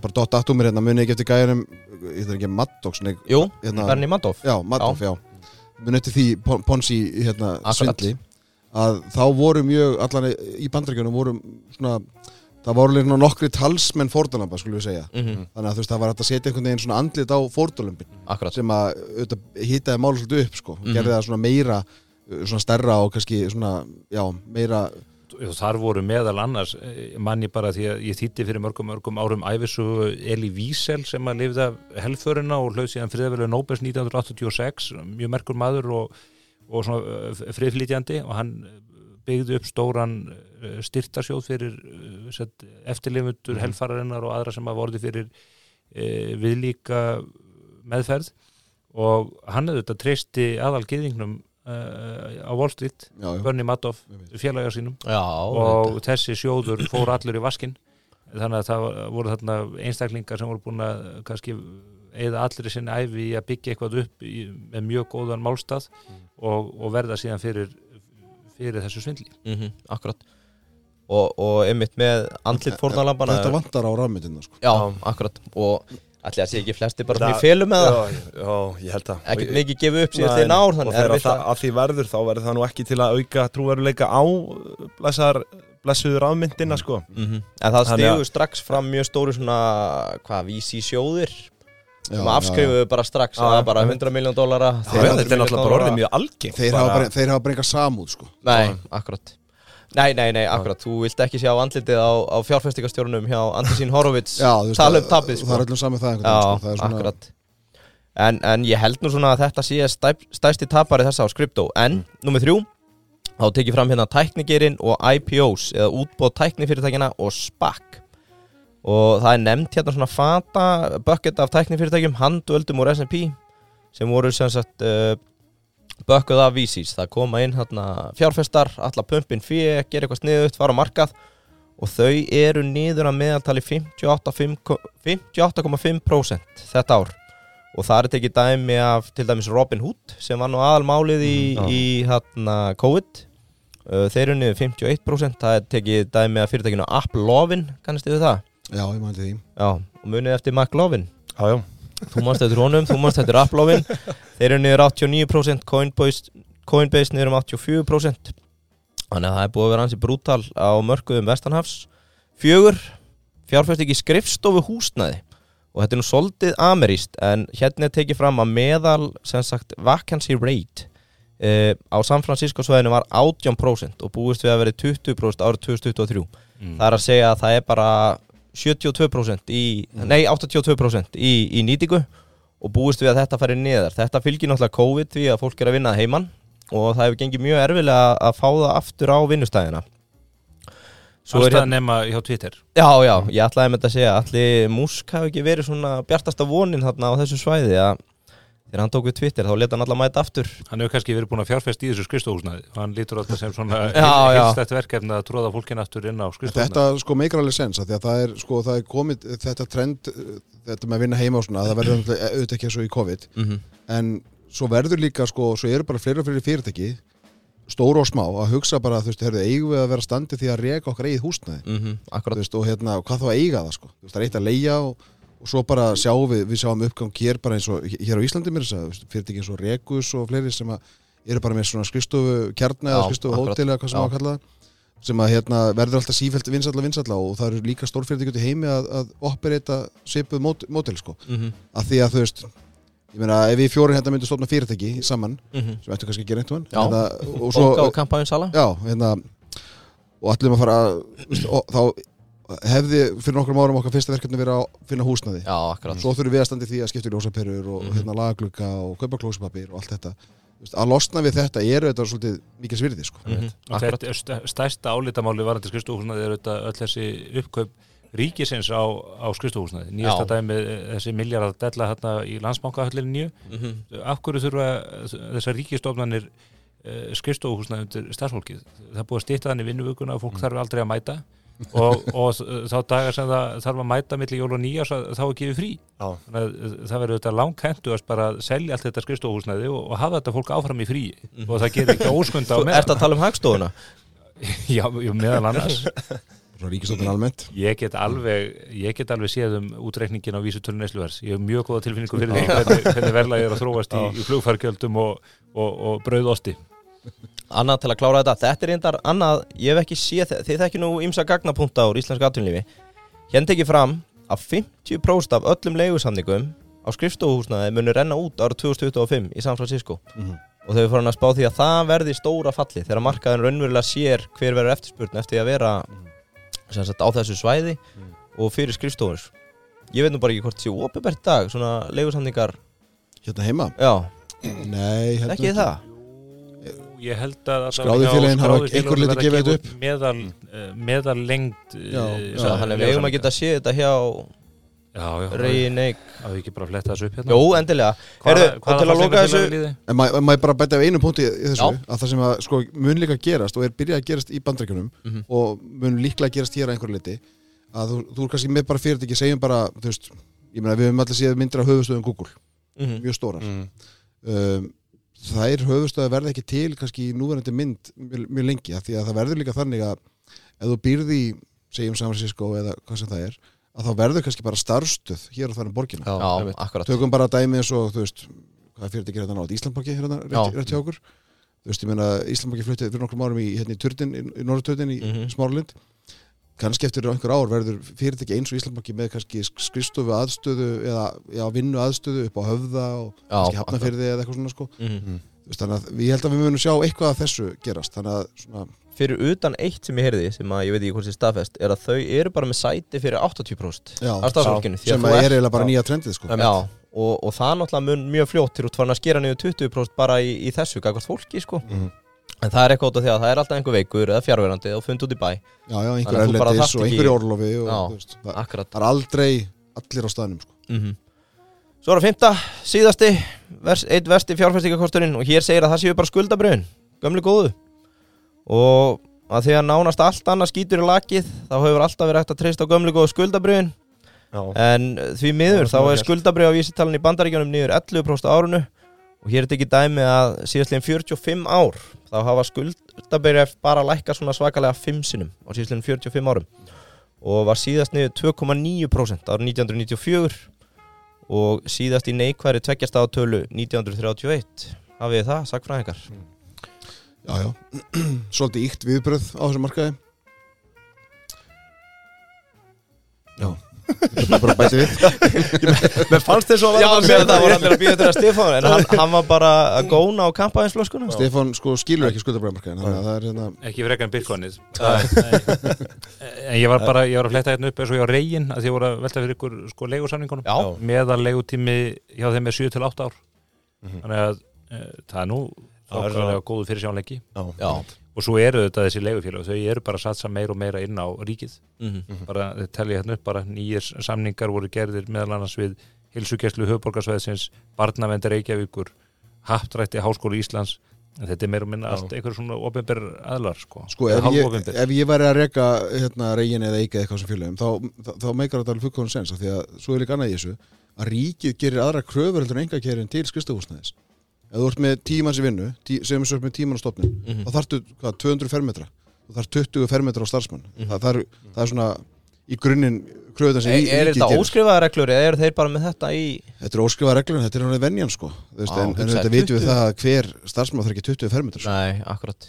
bara dott aftur mér hérna, muni ekki eftir gæðinum ég þarf ekki Maddox, nei, Jú, Hérna- Bernie Madoff. Já, Maddox, já, muni eftir því Pon- Ponzi, hérna, svindli að þá voru mjög, allan í bandaríkjunum voru svona það voru líka nokkri talsmenn fórnalampa, skulum við segja. Mm þannig að þú veist, það var hægt að setja einhvern veginn svona andlit á fórnalömpin sem að hýtaði mál svolítið upp sko, Mhm. gerði það svona meira svona stærra og kannski svona já, meira, Þar voru meðal annars, eh, manni bara því að ég þýtti fyrir mörgum mörgum árum æfisugu Eli Wiesel sem að lifði af helförina og hlaut síðan friðavelu Nobels 1986, mjög merkur maður og, og svona eh, friðflýtjandi og hann byggði upp stóran eh, styrtarsjóð fyrir eh, eftirlifundur helfararinnar og aðra sem hafa orðið fyrir e, viðlíka meðferð. Og hann hefði þetta treysti aðal gyðingnum uh, á Wall Street, já, já, Bernie Madoff félagar sínum. Já, og þessi sjóður fór allur í vaskin þannig að það voru þarna einstaklingar sem voru búin að kannski eða allir í sinni æfi í að byggja eitthvað upp í, með mjög góðan málstað og, og verða síðan fyrir fyrir þessu svindli. Mm akkurat. Og, og einmitt með andlit fórnalambana þetta vantar á rafmyndina sko. Já, akkurat. Og ætli að sé ekki flesti bara Það- í félum með það Já, já, ég held það ég- mikið gefið upp síðan Nei, þeir ár og þegar það, að- því verður þá verður það nú ekki til að auka trúveruleika á blessar, blessuður afmyndina sko. Mhm. En það stigur strax fram mjög stóri svona, hvað, vísi sjóðir? Já, sem afskrifuðu bara strax að já, bara já. 100 miljón dólara þetta er náttúrulega bara orðið mjög algengt þeir, hafa bara, þeir hafa bara enga samúð sko. Nei, akkurat Nei, nei, nei, akkurat, þú vilt ekki sjá andlitið á, á fjárfestingastjórnum hjá Andesín Horowitz. Tala um tapið það er sko. öllum saman það, Já, sko. það svona, akkurat. En, en ég held nú svona að þetta sé stæp, stæsti tapari þessa á skriptó En, nummið þrjú Þá tekið fram hérna tæknigerinn og IPOs eða útbóð tæknifyrirtækina og SPAC. Og það er nefnt hérna svona fata bucket af tæknifyrirtækjum, handöldum og S&P sem voru sem sagt uh, bökkuð af VCs það koma inn hérna fjárfestar alla pumpin fyrir, gera eitthvað sniðut, fara á markað. Og þau eru niður að meðaltali 58,5 58,5% þetta ár. Og það er tekið dæmi af til dæmis Robin Hood sem var nú aðalmálið í, já. í hérna, COVID. Þeir eru niður 51% það er tekið dæmi af fyrirtækinu Applovin kannast þið við það? Já, ég mæti því. Já, og munið eftir McLovin Já, já, Þú mannst eftir honum, þú mannst eftir Applovin Þeir eru niður 89% Coinbase, Coinbase niður um 84% Þannig að það er búið að vera hansi brútal á mörkuðum Vestanhafs. Fjögur Fjárfæst ekki skrifstofu húsnæði. Og þetta er nú soldið ameríst En hérna er tekið fram að meðal sem sagt vacancy rate uh, Á San Francisco svæðinu var 18% Og búist við að vera 20% árið 2023 Mm. Það er að segja að það er bara 72% í, nei 82% í, í nýtingu og búist við að þetta færi niður. Þetta fylgir náttúrulega COVID því að fólk er að vinna að heiman og það hefur gengið mjög erfilega að fá það aftur á vinnustæðina. Svo er Ástæða hérna, nema hjá Twitter já, já, ég ætlaði með þetta að segja allir Musk hafi ekki verið svona bjartasta vonin þarna á þessu svæði að þegar hann tók við Twitter þá leta hann alla mæta aftur. Hann hefur kannski verið búin að fjárfest í þessu skrifstofuhúsnaði og hann lítur alltaf sem svona heilstætt verkefni að tróða fólkin aftur inn á skrifstofuhúsnaði Þetta sko meikar alveg sens af því að það er, sko, það er komið þetta trend, uh, þetta með að vinna heima og svona það verður náttúrulega auðvitað ekki svo í COVID. Mm en svo verður líka sko, svo eru bara fleiri og fleiri fyrirtæki stóru og smá að hugsa bara þú veist, heyrðu, eigum við að vera standi því að -hmm, og hérna, og, og svo bara sjáum við, við sjáum uppgang hér bara eins og hér á Íslandi mér að fyrirtæki eins og Regus og fleiri sem að eru bara með svona skristofu kjarna eða skristofu hótel eða hvað sem Já. á að kalla það sem að hérna, verður alltaf sífælt vinsalla vinsalla og það eru líka stórfyrirtæki út í heimi að, að operata svipuð mót, mótel sko. mm -hmm, að því að þú veist ég meina ef við fjórin hérna myndum stofna fyrirtæki saman mm sem ættu kannski að gera einhvern veginn og og kampænsala Já, hérna og allir að fara að og, þá hefði fyrir nokkrum árum okkar fyrsta verkefni verið að finna húsnaði Já, akkurat. Svo þurfum við að standa í því að skipta í ljósaperur og Mhm. hérna lagaglugga og kaupa klósupapir og allt þetta. Þú veist, að losna við þetta eru þetta svolítið mikið svirði sko. Mhm, er st- stærsta álitamáli varandi skrifstofuhúsnaði er auðvitað öll þessi uppkaup ríkisins á, á skrifstofuhúsnaði nýjasta Já. dæmi eh, þessi miljard að della hérna í landsbankahöllinu nýju. Mhm. af hverju þurfa þessar ríkistofnanir uh, skrifstofuhúsnaði undir starfsfólkið? Það er búið að stýta þannig vinnuvökunna og fólk þarf aldrei að mæta og, og þá dagar sem það þarf að mæta milli jól og nýjás þá er gefið frí. Já, þannig að uh, það verður auðvitað langkentu að bara selja allt þetta skrifstofuhúsnaði og, og hafa þetta fólk áfram í frí. Og það gerir ekki óskunda á Þú ert að tala um hagstofuna? Já, já, meðal annars. Ríkistofnun almennt. Ég get alveg ég get alveg séð um útreikningin á vísutölu nesluvers ég hef mjög góða tilfinningu fyrir því hvernig, hvernig verðlagi er að þróast í, í flugfargjöldum og, og, og brauðosti Annað til að klára þetta. Þetta er reyndar annað, ég hef ekki séð þið Þið þekki nú ímsa gagnapunta úr íslenska atvinnlífi Hérna tekið fram að 50% af öllum leigusamningum á skrifstofuhúsnaði munu renna út ára 2025 í San Francisco. Mhm. og þau hann að spá því að það verði stóra falli þegar markaðin raunverulega sér hver verður eftirspurn eftir að vera sem sagt, á þessu svæði og fyrir skrifstofur. Ég veit nú bara ekki hvort séu opibert dag svona leigusamningar. Hérna heima? Já, Nei, hérna ekki. það ég held að allavega Skráðu hjá félögin hafa einhver verða gefið gefa þetta út meðal, uh, meðal lengd Já, já, Já, þannig að við eigum að geta séð þetta hjá já, já, Reyni Neik að við ekki bara fletta þessu upp hérna? Jó, endilega. Heyrðu, og til að loka þessu En maður ma bara bæta af einu punkti í þessu Já. að það sem að sko mun líka gerast og er byrjað að gerast í bandrækjunum Mhm. og mun líklega gerast hér að einhverju liti að þú, þú er kannski með bara fyrirtæki segjum bara, þú veist, ég meina við höfum allir séð myndir af höfustöðum Google, Mhm. mjög stórar. Mm, um, þær höfustöða verða ekki til kannski í núverandi mynd mjög, mjög lengi, af því að það verður líka þannig að ef þú býrði í, segjum San Francisco eða hvað sem það er, að þá verður kannski bara starfstöð hér og þar um borgina. Já, akkurat. Tökum bara dæmi eins og þú veist hvað er þetta nátt, Íslandbanki hérna rétt, rétt hjá okkur? Þú veist, ég meina Íslandbanki fluttið fyrir nokkrum árum í, hérna í Turtin, í, í Norðurturtin í Mhm. Smáralind kannski eftir einhver ár verður fyrirtæki eins og Íslandbanki með kannski skrifstofu aðstöðu eða já, vinnu aðstöðu upp á höfða og Já, kannski hafnafyrði eða eitthvað svona sko. Þú veist, þannig að ég held að við munum sjá eitthvað af þessu gerast þannig að svona, Fyrir utan eitt sem ég heyrði sem að ég veit ekki hvort þið staðfest er að þau eru bara með sæti fyrir 80% já, af starfsfólkinu því sem að er eiginlega bara nýja trendið sko. Já, og, og það náttúrulega mun mjög fljótt til að skera niður 20% bara í, í þessu gagvart fólki sko. Mhm. En það er eitthvað út af því að það er alltaf einhver veikur eða fjárverandi og fund út í bæ já, já, einhver erlendis og einhver í orlofi og, Já. þú veist, það, Akkurat það er aldrei allir á staðnum sko. mm Svo er að fymta, síðasti vers, eitt versti fjárfæstingakosturinn og hér segir að það séu bara skuldabröðin gömlu góðu og að því að nánast allt annað skýtur í lakið þá hefur alltaf verið hægt að treysta á gömlu góðu skuldabriðin Já, en því miður Það þá er hér. skuldabrið á vísitalan í bandaríkjunum niður 11% á árunu og hér er þetta ekki dæmi að síðastlegin 45 ár þá hafa skuldabrið bara lækkað svona svakalega 5 sinum á síðastlegin 45 árum. Og var síðast niður 2,9% árið 1994 og síðast í neikværi tveggjast á tölu 1931 hafið það, sagfræðingar Já, já, svolítið íkt viðbröð á þessu markaði. Já, þetta bara að bæti við. Mér fannst þess að það var allir að býja þetta að Stefán en hann, hann var bara að góna á kampaðinsflöskuna Stefán sko skilur ekki að er hérna ekki frekar en Bitcoinið. En ég var bara, ég var að fletta hérna upp eins og ég á reygin að því ég voru að velta fyrir ykkur sko leigusamningunum. Já, meðal leigutími hjá þeim er 7-8 ár. Mhm. þannig að e, það er nú er þokkalega góðu fyrir sjánleiki já og svo eru þetta þessi leigufélag þau eru bara að satsa meira og meira inn á ríkið. Mhm. bara þau telja hérna upp bara nýjir samningar voru gerðir meðal annars við hilsugjæslu höfborgarsvæðsins, barnavendir Reykjavíkur Happdrætti Háskóli Íslands. En þetta er meira og minna allt einhver svona opinber aðlar sko, Sko ef ég, ef ég væri að reka hérna, regin eða eika eitthvað sem félagum þá, þá, þá meikar þetta alveg fullkomum sens af því að svo er líka annað í þessu að ríkið gerir aðra kröfur heldur en enga kerin til skristahúsnæðis ef þú ert með tímans í vinnu tí, sem er svo með tíman á stopnum Mhm. þá þarftu hvað, 200 fermetra þú þarf 20 fermetra á starfsmann það, það, er, það er svona í grunninn kröfuðan sem Er, rí- er ríkið þetta gerir. óskrifaða reglur eða eru þeir bara með þetta í Þetta er óskrifa reglur en þetta er hann venjan sko Þú veist, Já, en, en þetta vitum við 20. það að hver starfsmann þarf ekki 20 fermetra sko. Nei, akkurat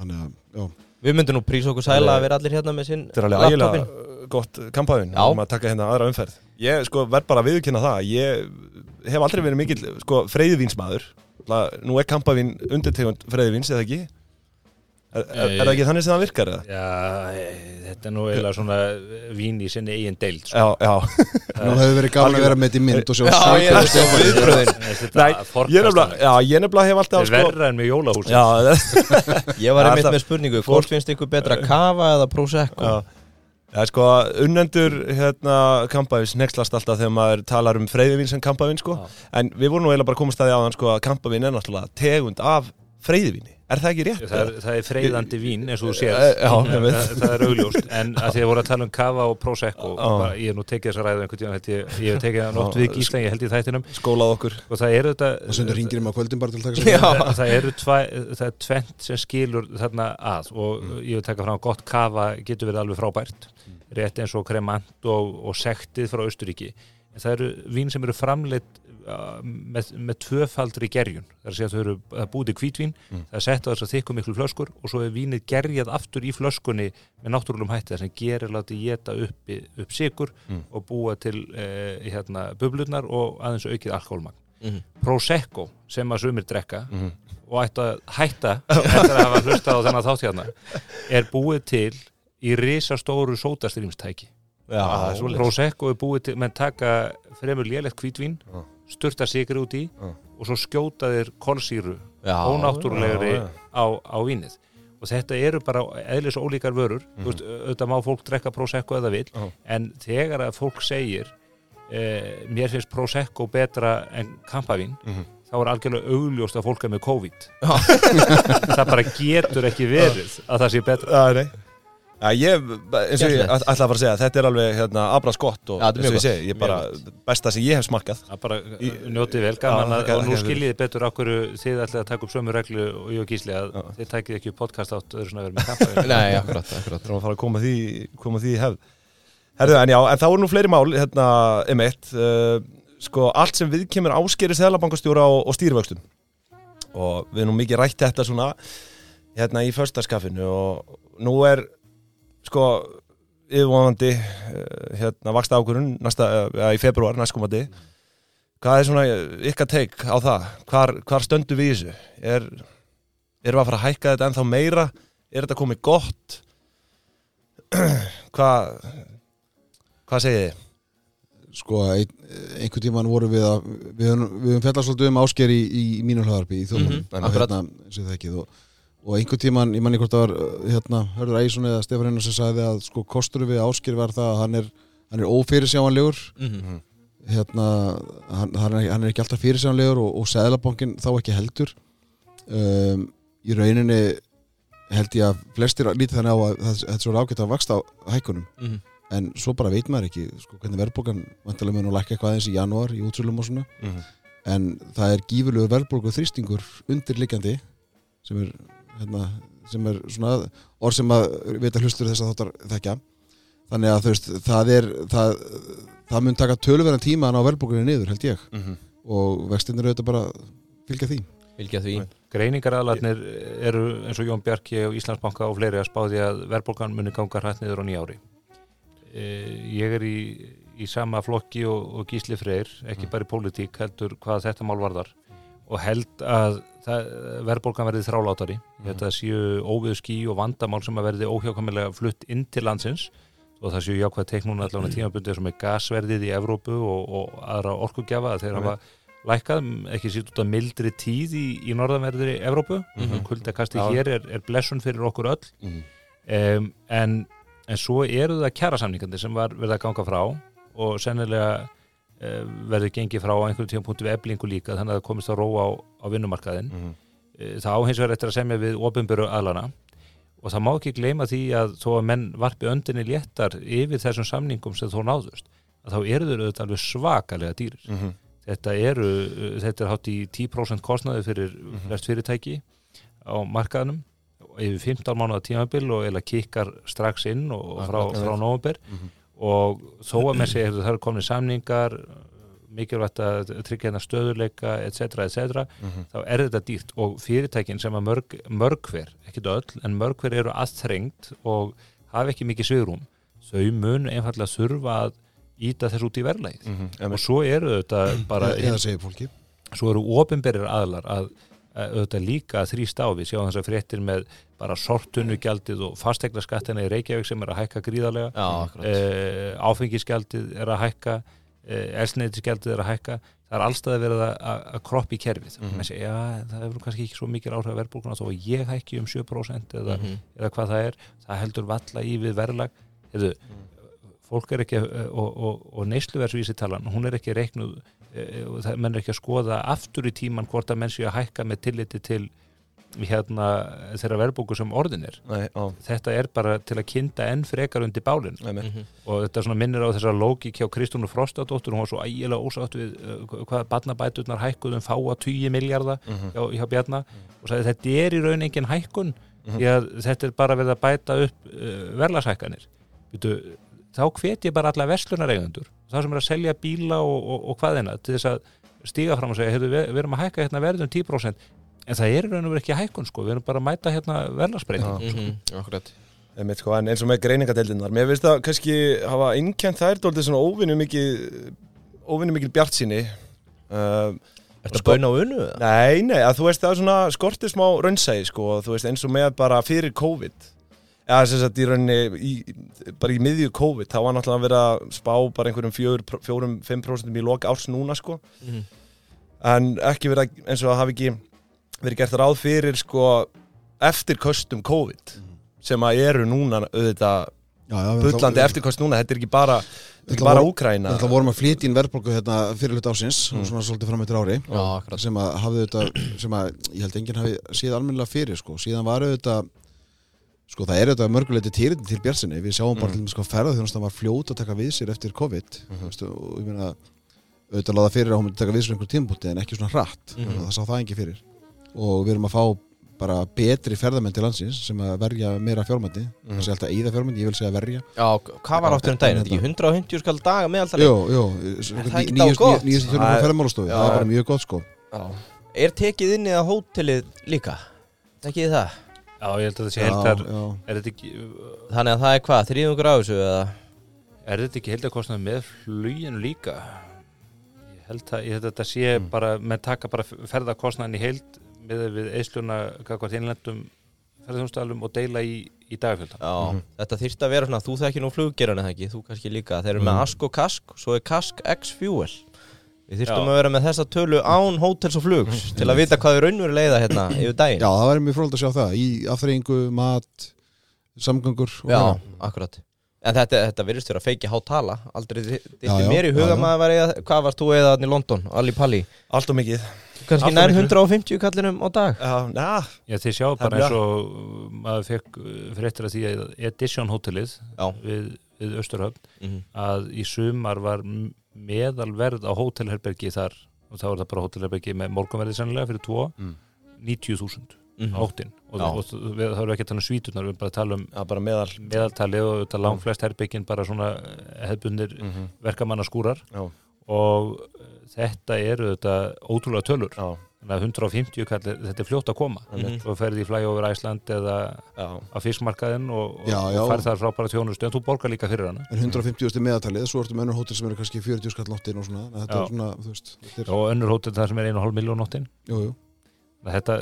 þannig að já, Við myndum nú prísa okkur sæla að vera allir hérna með sinn Þetta er alveg ægilega gott kampaðun Já. um að taka hérna aðra umferð Ég sko verð bara að viðkynna það Ég hef aldrei verið mikill sko freyðivínsmaður Nú er kampavín undirtegund freyðivíns eða ekki? Er, er, er það ekki þannig sem það virkar eða? Já, e, þetta er nú eiginlega svona vín í sinni eigin deild sko. Já, já. Nú hefur verið gaman að vera með þetta í mynd og sjá Já, ég er að sjá viðbröðin já, ég nefnilega hef alltaf Þetta er sko verra en með jólahúsi Já, Ég var einmitt Alltaf- með spurningu Hvort finnst ykkur betra kafa eða prosecco? já Já, sko, unnendur hérna kampavíns nexlast alltaf þegar maður talar um freyðivín sem kampavín, sko. En við vorum nú eiginlega bara komast að því áðan, sko, að kampavín er náttúrulega tegund af freyðivíni. Er það ekki rétt? Það er, það er freyðandi vín eins og þú sér Eh, já, ég veit. það, það er augljóst. En að því að voru að tala um kava og prosecco bara, ég hef nú tekið þessa ræðu einhvern tíðan ég, ég hef tekið það nótt við gísla ég held í þættinum. Skólað okkur. Og það eru þetta og sendur ringir um að kvöldin bara til að taka sér Já. það, það eru það er tvent sem skilur þarna að. Og ég vil taka fram að gott kafa getur verið alveg frábært rétt eins og kremant og, og sektið frá Austuríki en það eru vín sem eru framleitt uh, með, með tvöfaldri gerjun það er að segja að þau eru það er búið til hvítvín það er sett á þess að þykku miklu flöskur og svo er vínið gerjað aftur í flöskunni með náttúrulegum hætti þess að gerir látið geta upp, upp sigur Mm. og búa til uh, hérna, bublurnar og aðeins aukið alkoholmagn Mhm. Prosecco sem að sumir drekka Mhm. og ætti að hætta eftir að hafa hlustað á þennan þátt hérna er búið til í risastóru sótastrýmstæki. Prosecco er búið til, menn taka fremur lélegt hvítvín Já. sturta sigri út í Já. og svo skjóta þeir kolsýru ónáttúrulegri á, á vínið. Og þetta eru bara eðlis ólíkar vörur. Mm veist, auðvitað má fólk drekka Prosecco eða vil Já. en þegar að fólk segir eh, mér finnst Prosecco betra en kampavín Mhm. þá er algjörlega augljóst að fólk er með COVID. Það bara getur ekki verið að það sé betra Já, ég, eins og ég ætla að fara að segja, þetta er alveg hérna, abras gott og eins og ég segi, ég bara, besta sem ég hef smakkað. Það bara Í- njótið vel. Gaman að, og nú þakka fyrir. skiljið betur okkur þið ætlaði að taka upp sömu reglu og ég og Gísli að þið takið ekki upp podcast átt öðru svona vera með kampavín Nei, akkurat, akkurat. Þurfum að fara að koma því, koma því í hefð. Herðu, en já, en þá eru nú fleiri mál hérna, emitt uh, sko, allt sem við kemur áskeri seðlabankastjóra og, og stýrivöxtum. Og við erum nú mikið rætt þetta svona hérna í förstaskafinu og nú er sko yfirvonandi uh, hérna vaksta næsta, uh, í februar næstkomandi. Hvað er svona ykkar teik á það? Hvar, hvar stöndu við þessu? Er, erum við að fara að hækka þetta ennþá meira? Er þetta komið gott? Hvað hvað segið þið? sko, ein, einhvern tíman vorum við að við höfum, fjallast svolítið um ásker í, í mínu hlaðarpi í Mhm, og akkurat. hérna, og það ekki og, og einhvern tíman, ég manni hvort það var uh, hérna, Hörður Ægjesson eða Stefán Einar sem sagði að sko kostur við ásker var það að hann er hann er ófyrirsjáanlegur Mhm. hérna, hann, hann, er, hann er ekki alltaf fyrirsjáanlegur og, og Sæðlabankin þá ekki heldur um, í rauninni held ég að flestir lítið þannig á að þetta er svo ágætt að vaksta á hækkunum Mhm. en svo bara veit maður ekki sko, hvernig verðbólgan vantilega mun að lækka eitthvað aðeins í janúar í útsölum og svona Mhm. en það er gífurlegur verðbólgu þrýstingur undirliggjandi sem er, hérna, sem er svona orð sem að vita hlustur þess að þáttar þekka þannig að þú veist, það er það, það mun taka töluverðan tíma að ná verðbólgunni niður held ég. Mhm. og vextinir auðvitað bara fylgja því. Fylgja því. Greiningaraðlarnir eru eins og Jón Bjarki og Íslandsbanka og fleiri að spáði að verðbólgan muni ganga hrætt niður á nýjári. E, ég er í, í sama flokki og, og gísli freyr, ekki bara í pólitík, heldur hvað þetta mál varðar. Og held að verðbólgan verði þrálátari. Að það séu óviðu skí og vandamál sem að verði óhjákamilega flutt inn til landsins og það séu jákvæð teiknúna allavega tímabundið sem er gasverðið í Evrópu og, og aðra orkugjafa að þeir hafa lækkað, ekki sýt út að mildri tíð í, í norðanverðri Evrópu, mm. -hmm. kuldakasti Já. hér er, er blessun fyrir okkur öll um, en, en svo eru það kjærasamningandi sem var verið að ganga frá og sennilega verður gengið frá einhverjum tímapunkti við eblingu líka þannig að það komist að róa á, á vinnumarkaðin Mhm. Eh, það á hins vegar eftir að semja við ofinböru aðlana og það má ekki gleyma því að þó að menn varpi öndinni léttar yfir þessum samningum sem þó náðust að þá eru þeir auðvitað alveg svakalega dýrir. Mhm. þetta eru, þetta er hátt í 10% kostnaði fyrir flest fyrirtæki á markaðnum yfir 15 mánuða tímabil og eða kikkar strax inn og frá, frá nóvember og þó að með sig það eru komin samningar mikilvægt að tryggja hérna stöðuleika etc. etc. Mhm. þá er þetta dýrt og fyrirtækin sem að mörg, mörg hver, ekki öll en mörg hver eru aðþrengt og hafa ekki mikið svigrúm þau mun einfallega þurfa að íta þess út í verðlægið Mhm. og svo eru þetta bara eða segir fólki svo eru ofinberir aðlar að, að auðvitað líka að þrýsta á við sjáum þess að fréttir með bara sortunugjaldið og fastegna skattina í Reykjavík sem er að hækka gríðarlega. Já, e, áfengisgjaldið er að hækka e, elsneitisgjaldið er að hækka. Það er allstað að, að, að kroppa í kerfið. Mm. -hmm. segja, já, það hefur kannski ekki svo mikil áhrif að verðbólkuna þó að ég hækki um 7% eða, Mhm. eða hvað það er. Það heldur valla í við verðlag. Hefðu, fólk er ekki og, og, og neysluversvísitalan hún er ekki reiknuð menn er ekki að skoða aftur í tíman hvort að menn séu að hækka með tilliti til hérna þeirra verðbóku sem orðin er Nei, þetta er bara til að kynda enn frekar undir bálinn nei, nei. Mhm. og þetta minnir á þessar lógik hjá Kristúnu Frostadóttur, hún var svo ægilega ósátt við uh, hvað barnabæturnar hækkuðum fá að 20 miljardar Mhm. hjá, hjá Bjarna og sagði þetta er í raun engin hækkun Mhm. því að þetta er bara verið að bæta upp uh, verðlagshækkanir Vitu, þá hvet ég bara alla verslunareigundur þá sem er að selja bíla og, og, og hvaðina til þess að stíga fram og segja heyrðu, við, við erum að hækka hérna verðum 10% en það er í raun og verið ekki hækkun sko, við erum bara að mæta hérna verðlagsbreyting Mhm, Akkurat. Einmitt, sko, en eins og með greiningadeildinnar mér finnst það kannski hafa innkjent þær dóltið svona óvinnu mikið óvinnu mikið bjart síni uh, Ertu Sko- að bauna á unnu? eða? Nei, nei, að þú veist það er svona skortið smá raunsæði sko, þú veist eins og með bara fyrir COVID eða sem sagt í rauninni í, bara í miðju COVID, þá var náttúrulega verið að spá bara einhverjum fjögur- fjórum, fimm prósentum í loka árs núna sko Mhm. en ekki verið að, eins og það hafi ekki verið gert ráð fyrir sko eftirköstum COVID sem að eru núna auðvitað já, já, bullandi eftirköst núna, þetta er ekki bara þetta er ekki bara vor- Úkraina Þetta vorum að flytja inn verðbólgu hérna fyrir hlut ásins Mm. og svona svolítið fram eftir ári Já, sem að hafði þetta sem að ég held enginn hafi séð almennilega fyrir sko. síðan var auðvitað sko það er auðvitað mörguleiti týrindi til bjartsinni við sjáum bara Mm. til dæmis hvað ferðarþjónustan var fljót að taka við sér eftir COVID Mhm. veistu, og ég meina auðvitað láða fyrir að hún myndi taka við sér einhver tímpúti en ekki svona hratt Mhm. það sá það ekki fyrir og við erum að fá bara betri ferðarmenn til landsins sem að verja meira fjármændi Mhm. það sé alltaf eigða fjármændi, ég vil segja verja Já, hvað var áttur um daginn? Er þetta ekki 150 skall daga það ekki þá gott? nýjast frá er- er bara sko. Er tekið inn í það hótelið líka? Þið það? Já, ég held að það sé heldar er þetta ekki Þannig að það er hvað, þrýðungur á þessu eða? Er þetta ekki heldarkostnað með fluginu líka? Ég held að, ég held að þetta sé Mm. bara með taka bara ferðarkostnaðin í heild með við eisluna kakvart innlendum ferðarþjónstælum og deila í, í dagfjölda. Já, Mhm. þetta þyrfti að vera svona, þú þekkir nú fluggeran eða ekki, þú kannski líka, þeir eru með Mhm. Ask og Kask, svo er Kask X Fuel Við þyrftum Já. að vera með þessa tölu án hótels og flugs til að vita hvað við raunverulega leiða hérna yfir daginn. Já, það væri mjög fróld að sjá það. Í afþreyingu, mat, samgöngur og Já, fleira. akkurat. En þetta, þetta virðist vera feiki hátala Aldrei Já, þetta já, mér í huga maður var eða, Hvað varst þú eða þannig í London, Ali Palli? Allt og mikið. Of nær miklu. 150 kallinum á dag. Já, na, Já, þið sjá er bara eins og uh, maður fekk fréttir að því að Edition hótelið við, við Östurhöfn Mhm. að í sumar var meðalverð á hótelherbergi þar og þá er það bara hótelherbergi með morgunverði sennilega fyrir tvo Mm. 90.000 Mhm. áttin og, og, erum við ekki að tala um svítunar við erum bara að tala um bara meðal meðaltali og þetta langflest herbyggin bara svona hefbundir mm -hmm. verkamannaskúrar. Og uh, þetta eru þetta ótrúlega tölur. Já, þannig að 150 kallir, þetta er fljótt að koma Mhm. svo ferði í flyover Æsland eða já, á fiskmarkaðin og, og, og færð þar frábæra þjónustu en þú borgar líka fyrir hana En 150 meðatalið, svo ertu með önnur hótel sem eru kannski 40 skall náttin og svona Þetta Já. er svona, veist þetta er, og önnur hótel þar sem er 1,5 miljón nóttin jú, jú. Þetta,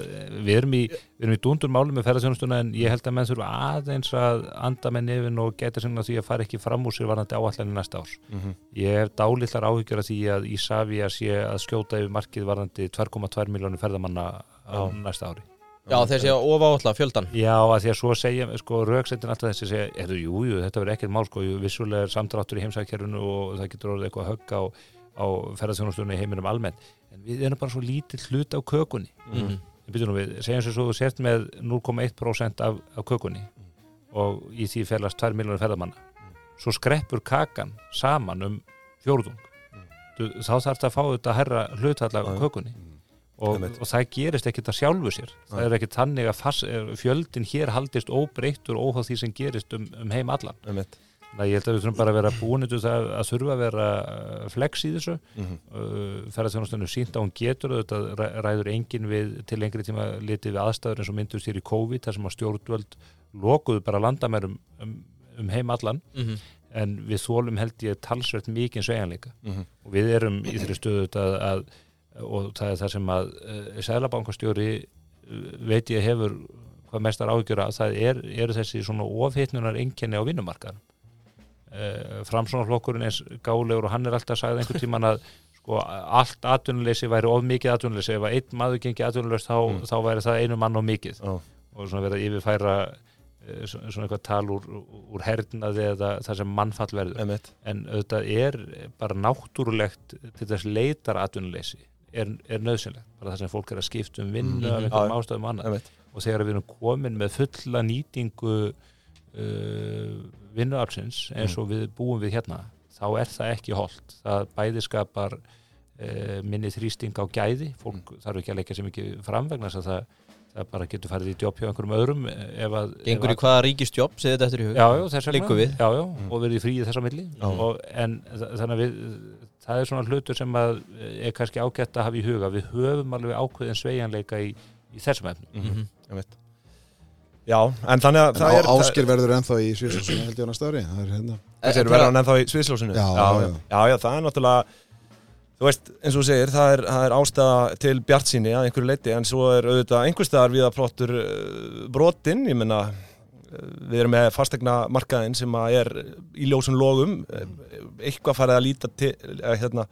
við erum í, í dúndur máli með ferðarþjónustuna en ég held að menn þurfa aðeins að anda með nefin og geta sinna því að fara ekki fram úr sér varandi áallanir næsta árs. Mm ég hef dálitlar áhyggjur af því að Ísafía sé að skjóta yfir markið varandi 2,2 miljónir ferðamanna á næsta ári. Já, þessi ofa áalla, fjöldan Já, að því að svo segja, sko, rauksettin alltaf þessi segja, er það, jú, jú, þetta verður ekkert mál, sko, vissulega er samdráttur í heimsækjarinu og það getur orðið eitthvað högg á, á ferðarþjónustunni heiminum almennt, en við erum bara svo lítill hlut á kökunni. Við byrjum við, segjum sem svo þú sért með 0,1% af, af kökunni og í því felast 2 miljónir ferðamanna. Svo skreppur kakan saman um fjórðung. Þá þarf þetta að fá þetta herra hlutalla já. kökunni og, Einmitt. og það gerist ekkit að sjálfu sér það er ekkit þannig að fast, fjöldin hér haldist óbreyttur óháð því sem gerist um, um heim allan að ég held að við þurfum bara að vera búin það að þurfa að vera uh, flex í þessu Mhm. uh, ferðarþjónastunum sínt að hún getur og þetta ræ- ræður engin við til lengri tíma litið við aðstæður eins og myndust hér í COVID þar sem að stjórnvöld lokuðu bara landamærum um, um heim allan Mhm. en við þólum held ég talsvert mikið sveigjanleika Mhm. og við erum í þeirri stöðu að, að, og það er það sem að uh, Sælabankastjóri uh, veit ég hefur hvað mestar áhyggjur að það er, eru þessi svona ofhittnunar einkenni á vinnumarkar uh, framsónarflokkurinn eins gálegur og hann er alltaf sagði einhvern tíman að sko, allt atvinnuleysi væri of mikið atvinnuleysi. Ef einn maður gengi atvinnulegs þá, Mm. þá væri það einu mann of mikið. Já, og svona verið að yfirfæra eh, svona eitthvað tal úr, úr hernaði eða það sem mannfall verður. Einmitt. En auðvitað er bara náttúrulegt til þess leitar atvinnuleysi er, er nöðsynlegt, bara það sem fólk er að skipta um vinnu Mhm. af einhverjum Já. ástæðum og annað. Einmitt. Og þegar við erum komin með fulla nýtingu uh, vinnuafsins eins og við búum við hérna þá er það ekki holdt það bæði skapar uh, minni þrýsting á gæði. Fólk þarf ekki að leggja sem ekki fram vegna þess að það, það bara getur farið í jobb hjá einhverjum öðrum eh, ef að Gengur í hvaða ríkistjobb, segði þetta eftir í hug Já, já, þess vegna. Liggur við. Já, já, Mm. og verið í fríi þessa milli. Og, en þa- þannig að við það er svona hlutur sem að er kannski ágætt að hafa í huga. Við höfum alveg ákveðin sveigjanleika í, í þessum efnum. Mhm. einmitt Já, en þannig að En það er á, ásker verður ennþá í Svíðsjónsson held ég á næsta ári. Það er hérna. Þessi eru hann ennþá í sviðsljósinu Já, já, já. já, já, það er náttúrulega Þú veist, eins og þú segir, það er, það er ástæða til bjart síni að einhverju leiti en svo er auðvitað einhverstaðar við að plottur uh, brotinn, ég menna við erum með fastegna markaðinn sem að er í ljósum logum. Eh, eitthvað farið að líta til hérna,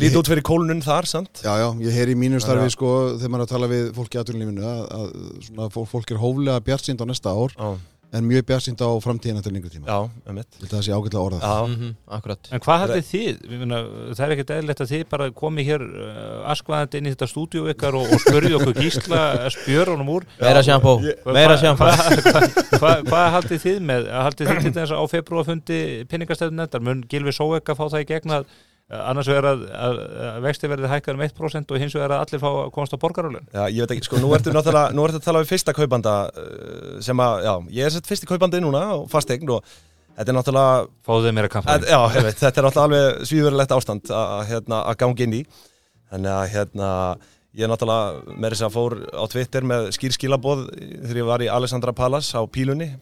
líta út fyrir kólunum þar, sant? Já, já, ég heyri í mínu starfi sko þegar maður er að tala við fólk í atvinnulífinu að, að svona, fólk, er hóflega bjartsýnd á næsta ár Já, en mjög bjartsýnd á framtíðina til lengri tíma. Já, að það sé ágætlega orðað. Já, Mhm, Akkurat. En hvað haldið þið? Minna, það er ekkert eðlilegt að þið bara komi hér uh, askvaðandi inn í þetta stúdíu ykkar og, og spurði okkur gísla spjörunum úr. Meira sjampó, meira sjampó Hvað hva, hva, hva haldið þið með? Haldið þið til þess að á februarfundi penningastöðun nefndar? Mun Gilvi Sóek að fá það í gegn að annars vegar að, að, að vexti verði hækkar um 1% og hins vegar að allir fá að komast á borgarálun? Já, ég veit ekki, sko, nú ertu náttúrulega, nú ertu að tala við fyrsta kaupanda uh, sem að, já, ég er sett fyrsti kaupandi núna á fastegn og þetta er náttúrulega, Fáðu þið meira að, kampaði? já, veit, þetta er náttúrulega alveg svífurlegt ástand að, að, hérna, að gangi inn í. Þannig að, hérna, ég er náttúrulega með þess að fór á Twitter með skýrskilaboð þegar ég var í Alessandra Palace á pílunni.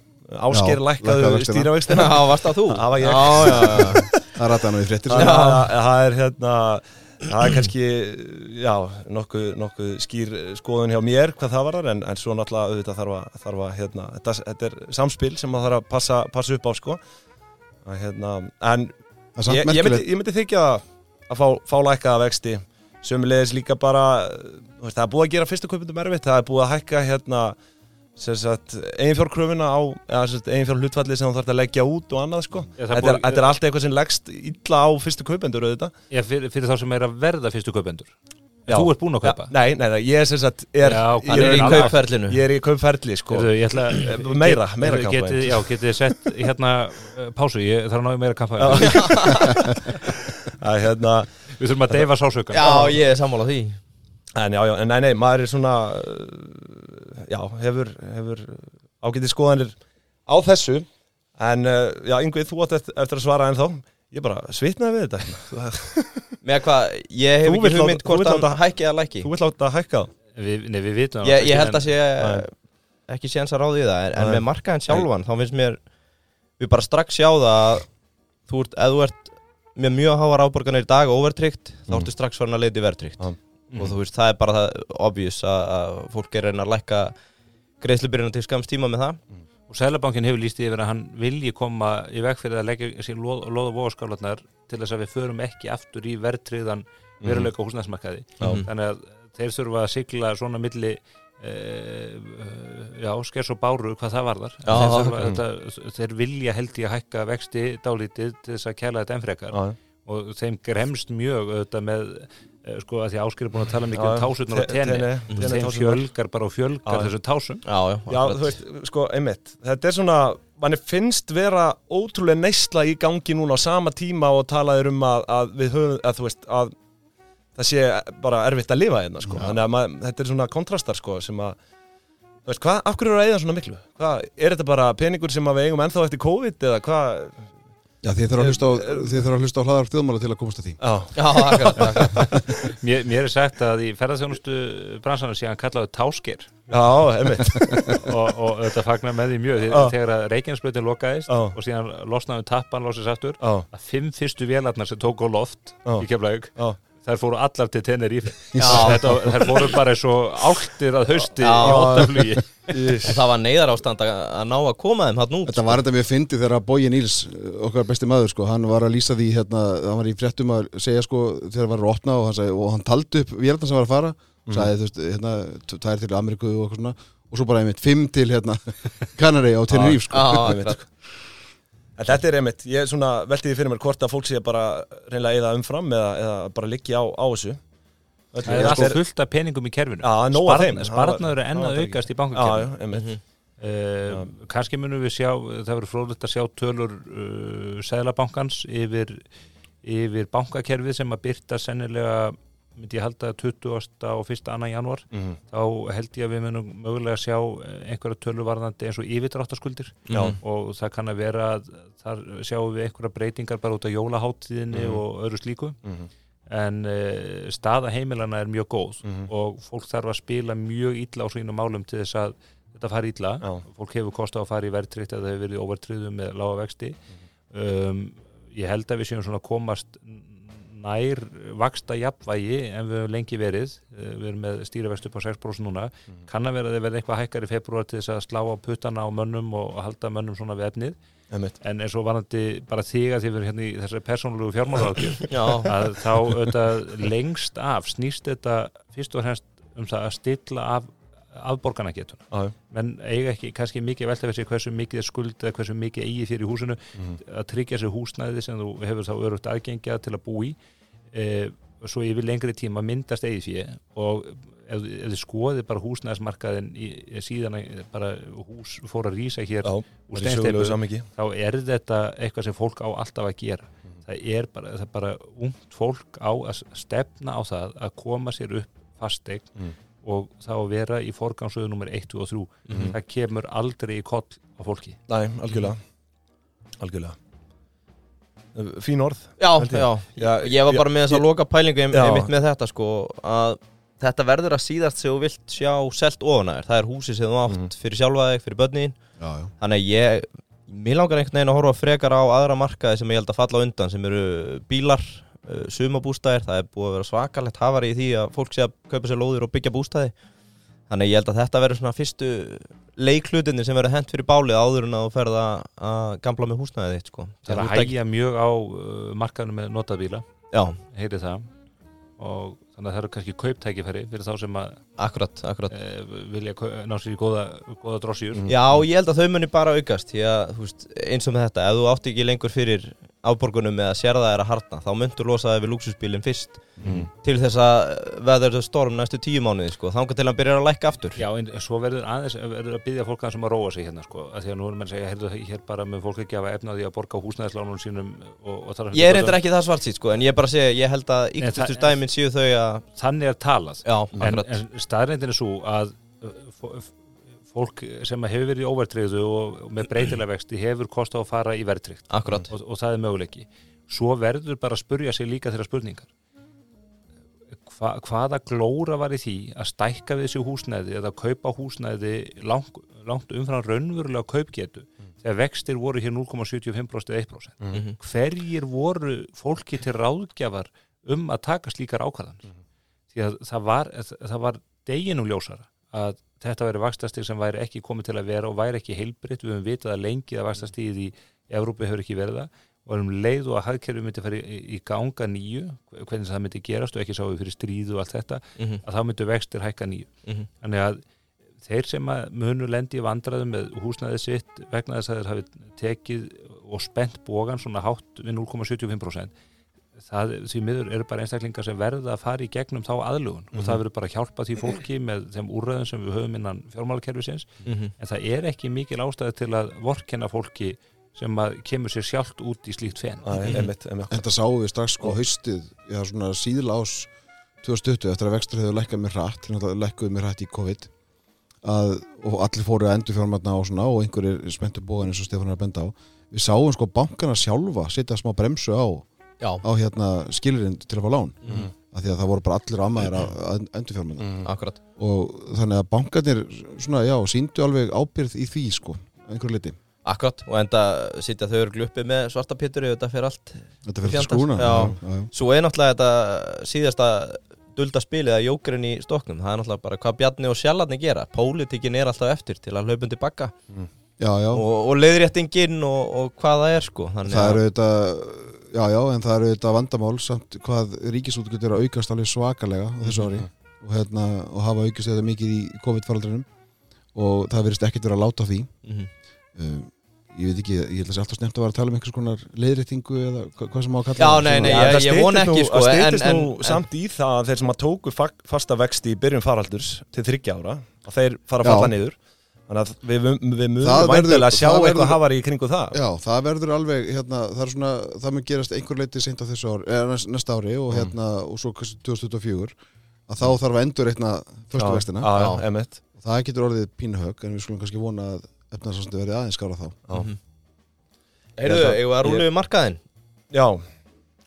Ásker lækkaðu lækkaðu vextina. stýravextina. Já, varst það þú? Það var ég. Já, já, já Það rætti hann við fréttir Það það- það er hérna það er kannski, já, nokkuð, nokkuð skýr skoðun hjá mér hvað það var en, en svo náttúrulega auðvitað þarf að, þarf að hérna, þetta, þetta er samspil sem maður þarf að passa, passa upp á sko að, hérna, en Það ég, ég, myndi, myndi þykja að fá, fá lækkaða vexti sömulegis líka bara þú veist, það er búið að gera fyrstu kaupundum erfitt það er búið að hækka hérna eiginfjárkröfuna á eða sem sagt eiginfjár hlutfalli sem þú þarf að leggja út og annað sko. Já, þetta, búið- er, þetta er alltaf eitthvað sem leggst illa á fyrstu kaupendur auðvitað. Já, fyrir, fyrir þá sem er að verða fyrstu kaupendur. Já. Þú ert búin að kaupa? Nei, nei, nei, ég er sem sagt er, Já, ég, er í er- kaupferlinu. ég er í kaupferli sko. Ætla, Eh, meira, meira kampavín. getið, Já, getið þið sett hérna uh, pásu, ég þarf að ná í meira kampa hérna, Við þurfum að deyfa sásaukan Já, ég er sammála því en já, já, en nei, nei, maður er svona uh, já, hefur, hefur ágætið skoðanir á þessu. En uh, já, Yngvið, þú átt eftir, að svara en þá ég bara svitnaði við þetta. Með hvað, ég hef Þú ekki hugmynd hvort hann láta- hækki eða lækki. þú vill láta hækka það við, Nei, við vitum ég, ég held að sé ekki séns að ráði í það en, en með markaðin sjálfan þá finnst mér við bara strax sjá það að þú ert, ef þú ert með mjög háar áborganir í dag og overtryggt þá Mm. ertu strax farin að leita í vertryggt Já. og þú veist, það er bara það obvious að, að fólk er reyna að lækka greiðslubyrjunum til skams tíma með það Og Sælabankin hefur líst yfir að hann vilji koma í veg fyrir að leggja sín loð, loð og vóaskálanar til þess að við förum ekki aftur í verðtriðan veruleika húsnæðsmarkaði. Já. Þannig að þeir þurfa að sigla svona milli e, já, skers og báru hvað það varðar. Já, þeir, þurfa, þetta, þeir vilja held ég að hækka vexti dálítið til þess að kæla þetta ennfrekar og þeim gremst mjög auðvitað með sko að því að Áskir er búin að tala mikið Já, um tásurnar og te- tenni. þeim fjölgar bara og fjölgar Já. þessum tásum. Já, já, já, þú veist, sko, einmitt. Þetta er svona, manni finnst vera ótrúlega neysla í gangi núna á sama tíma og talaður um að, að við höfum, að þú veist, að það sé bara erfitt að lifa hérna, sko. Þannig að mað, þetta er svona kontrastar, sko sem að, þú veist, hvað, af hverju eru að eigða svona miklu? Hvað, er þetta bara peningur sem að við eigum ennþá eftir COVID eða hvað? Já, þið þurfa að hlusta á, þið þurfa að hlusta á hlaðar þjóðmála til að komast að því Já, já, akkurat, akkurat. Mér, mér er sagt að í ferðarþjónustu bransanum sé hann kallaði tásker já, einmitt og, og þetta fagnar með því mjög því, Já. þegar að Reykjanesbrautin lokaðist Já. og síðan losnaði um tappan losist aftur Já, að fimm fyrstu vélarnar sem tók á loft Já. í Keflavík, já, þær fóru allar til. Þetta, þær fóru bara eins og áltir að hausti Já. í óttaflugi En það var neyðar ástand að, að ná að koma þeim hann út Þetta var þetta mjög fyndið þegar Bói Níls, okkar besti maður, sko, hann var að lýsa því, hérna, hann var í fréttum að segja, sko, þegar það var að opna og hann, sagði, og hann taldi upp vélna sem var að fara, sagði, þú veist, hérna, tvær til Ameríku og og svo bara einmitt fimm til, hérna, Kanari á Tenerife, sko. En þetta er einmitt, ég svona veltiði fyrir mér hvort að fólk sé bara reynilega eða umfram eða, eða bara liggja á, á þessu. Öllu- Það er alltaf fullt af peningum í kerfinu. Þeim. Sparnaður er enn Það var- að það var aukast í bankakerfinu. einmitt. Mhm. Uh, kannski munum við sjá, það verður fróðlegt að sjá tölur uh, Sæðlabankans yfir, yfir bankakerfið sem að byrta sennilega, myndi ég halda 20. og 1. annan janúar Mhm. þá held ég að við munum mögulega sjá eh, einhverja tölur varðandi eins og yfirdráttaskuldir Já. og það kann að vera að þar sjáum við einhverja breytingar bara út af jólaháttíðinni Mhm. og öðru slíku Mhm. en uh, staða heimilana er mjög góð Mhm. og fólk þarf að spila mjög illa á sínum málum til þess að þetta fari illa Já. fólk hefur kost á að fara í verðtrykt eða það hefur verið í overtryðum með lága vexti Mhm. um, ég held að við séum svona að komast nær vaksta jafnvægi en við höfum lengi verið. Uh, við erum með stýrivextu upp á 6% núna. Mhm. kann að vera að þið verði eitthvað hækkar í februar til þess að slá á puttana á mönnum og halda mönnum svona við efnið. Einmitt. En eins og varandi bara þig að þið verður hérna í þessari persónulegu fjármálaákjöf Já, að þá auðvitað lengst af snýst þetta fyrst og fremst um það að stilla af afborganagetuna Já, já. menn eiga ekki kannski mikið velta fyrir sig hversu mikið er skuld eða hversu mikið eigi fyrir í húsinu Mhm. að tryggja sér húsnæði sem þú hefur þá örugt aðgengja til að bú í e, svo yfir lengri tíma myndast eigi fyrir og ef, ef þið skoðið bara húsnæðismarkaðin í, síðan að bara hús fór að rísa hér Já, úr samhengi þá er þetta eitthvað sem fólk á alltaf að gera það er bara, það er bara ungt fólk á að stefna á það að koma sér upp fasteign Mm. Og þá að vera í forgangsöðu nummer 1, 2 og 3 Mhm. það kemur aldrei í koll á fólki Nei, algjörlega Algjörlega Fín orð já, ég. já. Já, Ég var já, bara með þess að loka pælingu ein- Já. einmitt með þetta sko að þetta verður að síðast sem þú vilt sjá selt ofan að þér, það er húsið sem þú átt Mhm. fyrir sjálfa þig, fyrir börnin Já, já. þannig að ég, mér langar einhvern veginn að horfa frekar á aðra markaði sem ég held að falla undan sem eru bílar, sumabústæðir það er búið að vera svakalegt hafari í því að fólk sé að kaupa sér lóðir og byggja bústæði þannig ég held að þetta verður svona fyrstu leiklutinni sem verður hent fyrir bálið áður en að þú ferð að- gamla með húsnæðið þitt sko. það er að hægja mjög á uh, markaðinu með notaðbíla Já, heyri það. Og þannig að það eru kannski kauptækifæri fyrir þá sem að Akkurat, akkurat. E, vilja ná sér í góða, góða drossjur. Já, ég held að þau muni bara aukast því að veist, eins og með þetta, ef þú átt ekki lengur fyrir afborgunum með að sérða er að harna þá myndur losa það við lúksusbílinn fyrst. Mm. til þess að veður storm næstu tíu mánuði sko, þangar til að byrja að lækka aftur. Já, en svo verður aðeins verður að byggja fólk aðeins um að róa sig hérna sko, að því að nú er menn að segja, heyrðu, hér bara með fólk ekki að efna því að borga á húsnæðislánum sínum og, og þar Ég er reyndar ekki það svart sítt sko, en ég er bara að segja, ég held að það- dæmin séu þau að Þannig er talað. Já, en, akkurat. en staðreyndin er svo að uh, fólk sem hefur verið í óvertriðu og, með breytilega vexti hefur kost á að fara í verðtrygt Akkurat, og, og það er möguleiki. Svo verður bara að spurja sig líka þeirra spurningar. Hva, hvaða glóra var í því að stækka við þessu húsnæði eða kaupa húsnæði lang, langt umfram raunverulega kaupgetu þegar vextir voru hér 0,75% eða 1% Mhm. hverjir voru fólki til ráðgjafar um að taka slíkar ákvæðan því að það var, það var deginum ljósara að þetta væri vakstastig sem væri ekki komið til að vera og væri ekki heilbritt, við höfum vitað að lengi að vakstastigið í Evrópi hefur ekki verið það. Og um leið og að hagkerfi myndi fara í, í ganga nýju, hvernig það myndi gerast og ekki sá við fyrir stríðu og allt þetta Mhm, að þá myndi vextir hækka nýju. Mhm. þannig að þeir sem að munu lendi í vandræðum með húsnæðið sitt vegna þess að þeir hafi tekið og spennt bógan svona hátt við 0,75% það því miður eru bara einstaklingar sem verða að fara í gegnum þá aðlugun og það verður bara að hjálpa því fólki með þeim úrræðum sem við höfum innan fjármálakerfisins. Mhm. en það er ekki mikil ástæði til að vorkenna fólki sem að kemur sér sjálft út í slíkt fen. Æ, Einmitt, einmitt. Þetta sáum við strax sko haustið Já, svona síðla ás 2020 eftir að vextur hefur lækkað mér hratt lækkuð mér hratt í COVID að, og allir fóru að endur fjármarna á svona og einhverjir spenntu bóðan eins og Stefán er að benda á. Við sáum sko bankana sjálfa setja smá bremsu á, Já, á hérna skilurinn til að fá lán Mhm. af því að það voru bara allir ammaðir að, að endur fjármarna Mm. og þannig að bankarnir svona já, síndu alveg ábyrð í því sko einhverju liti Akkurat, og enda sitja þau eru gluppi með svarta ef þetta fer allt Þetta fyrir skrúna já. já. Svo er náttúrulega þetta síðasta dulda spilið að jókurinn í stoknum Það er náttúrulega bara hvað Bjarni og Sjallarni gera Pólitíkin er alltaf eftir til að hlaupum tilbaka já, já. og, og leiðréttingin og, og hvað það er sko Þannig það að- eru þetta já, já, en það eru þetta vandamál samt hvað ríkisútgjöld er að aukast alveg svakalega á þessu ári. Og, hérna, og hafa aukast þetta mikið í COVID-faraldrinum. Og það verðist ekkert vera að láta á því. Mhm. um, ég veit ekki, ég held að sé alltaf snemt að vera að tala um einhvers konar leiðréttingu eða hva- hvað sem á að kalla Já, það, nei, nei, að- ég- það ég vona styttist ekki, nú- sko, Það en- steytist nú en- samt í það að þeir sem að tóku fa fasta vexti í byrjun faraldurs til þryggja ára að þeir fara að falla niður Þannig að við, við, munum verður- væntilega að sjá það eitthvað verður- hafari í kringu það. Já, það verður alveg, hérna, það er svona, það mun gerast einhver leiti seint á þessu ári, eða næst- næsta ári og hérna, og svo kannski 2024 að þá þarf að endur reikna fyrstu vextina Já, já, emitt og það getur orðið pínuhög en við skulum kannski vona að efnarsástandi verði aðeins skára þá. Ég Heyrðu, held að- eigum við að rúlu við markaðinn? Já,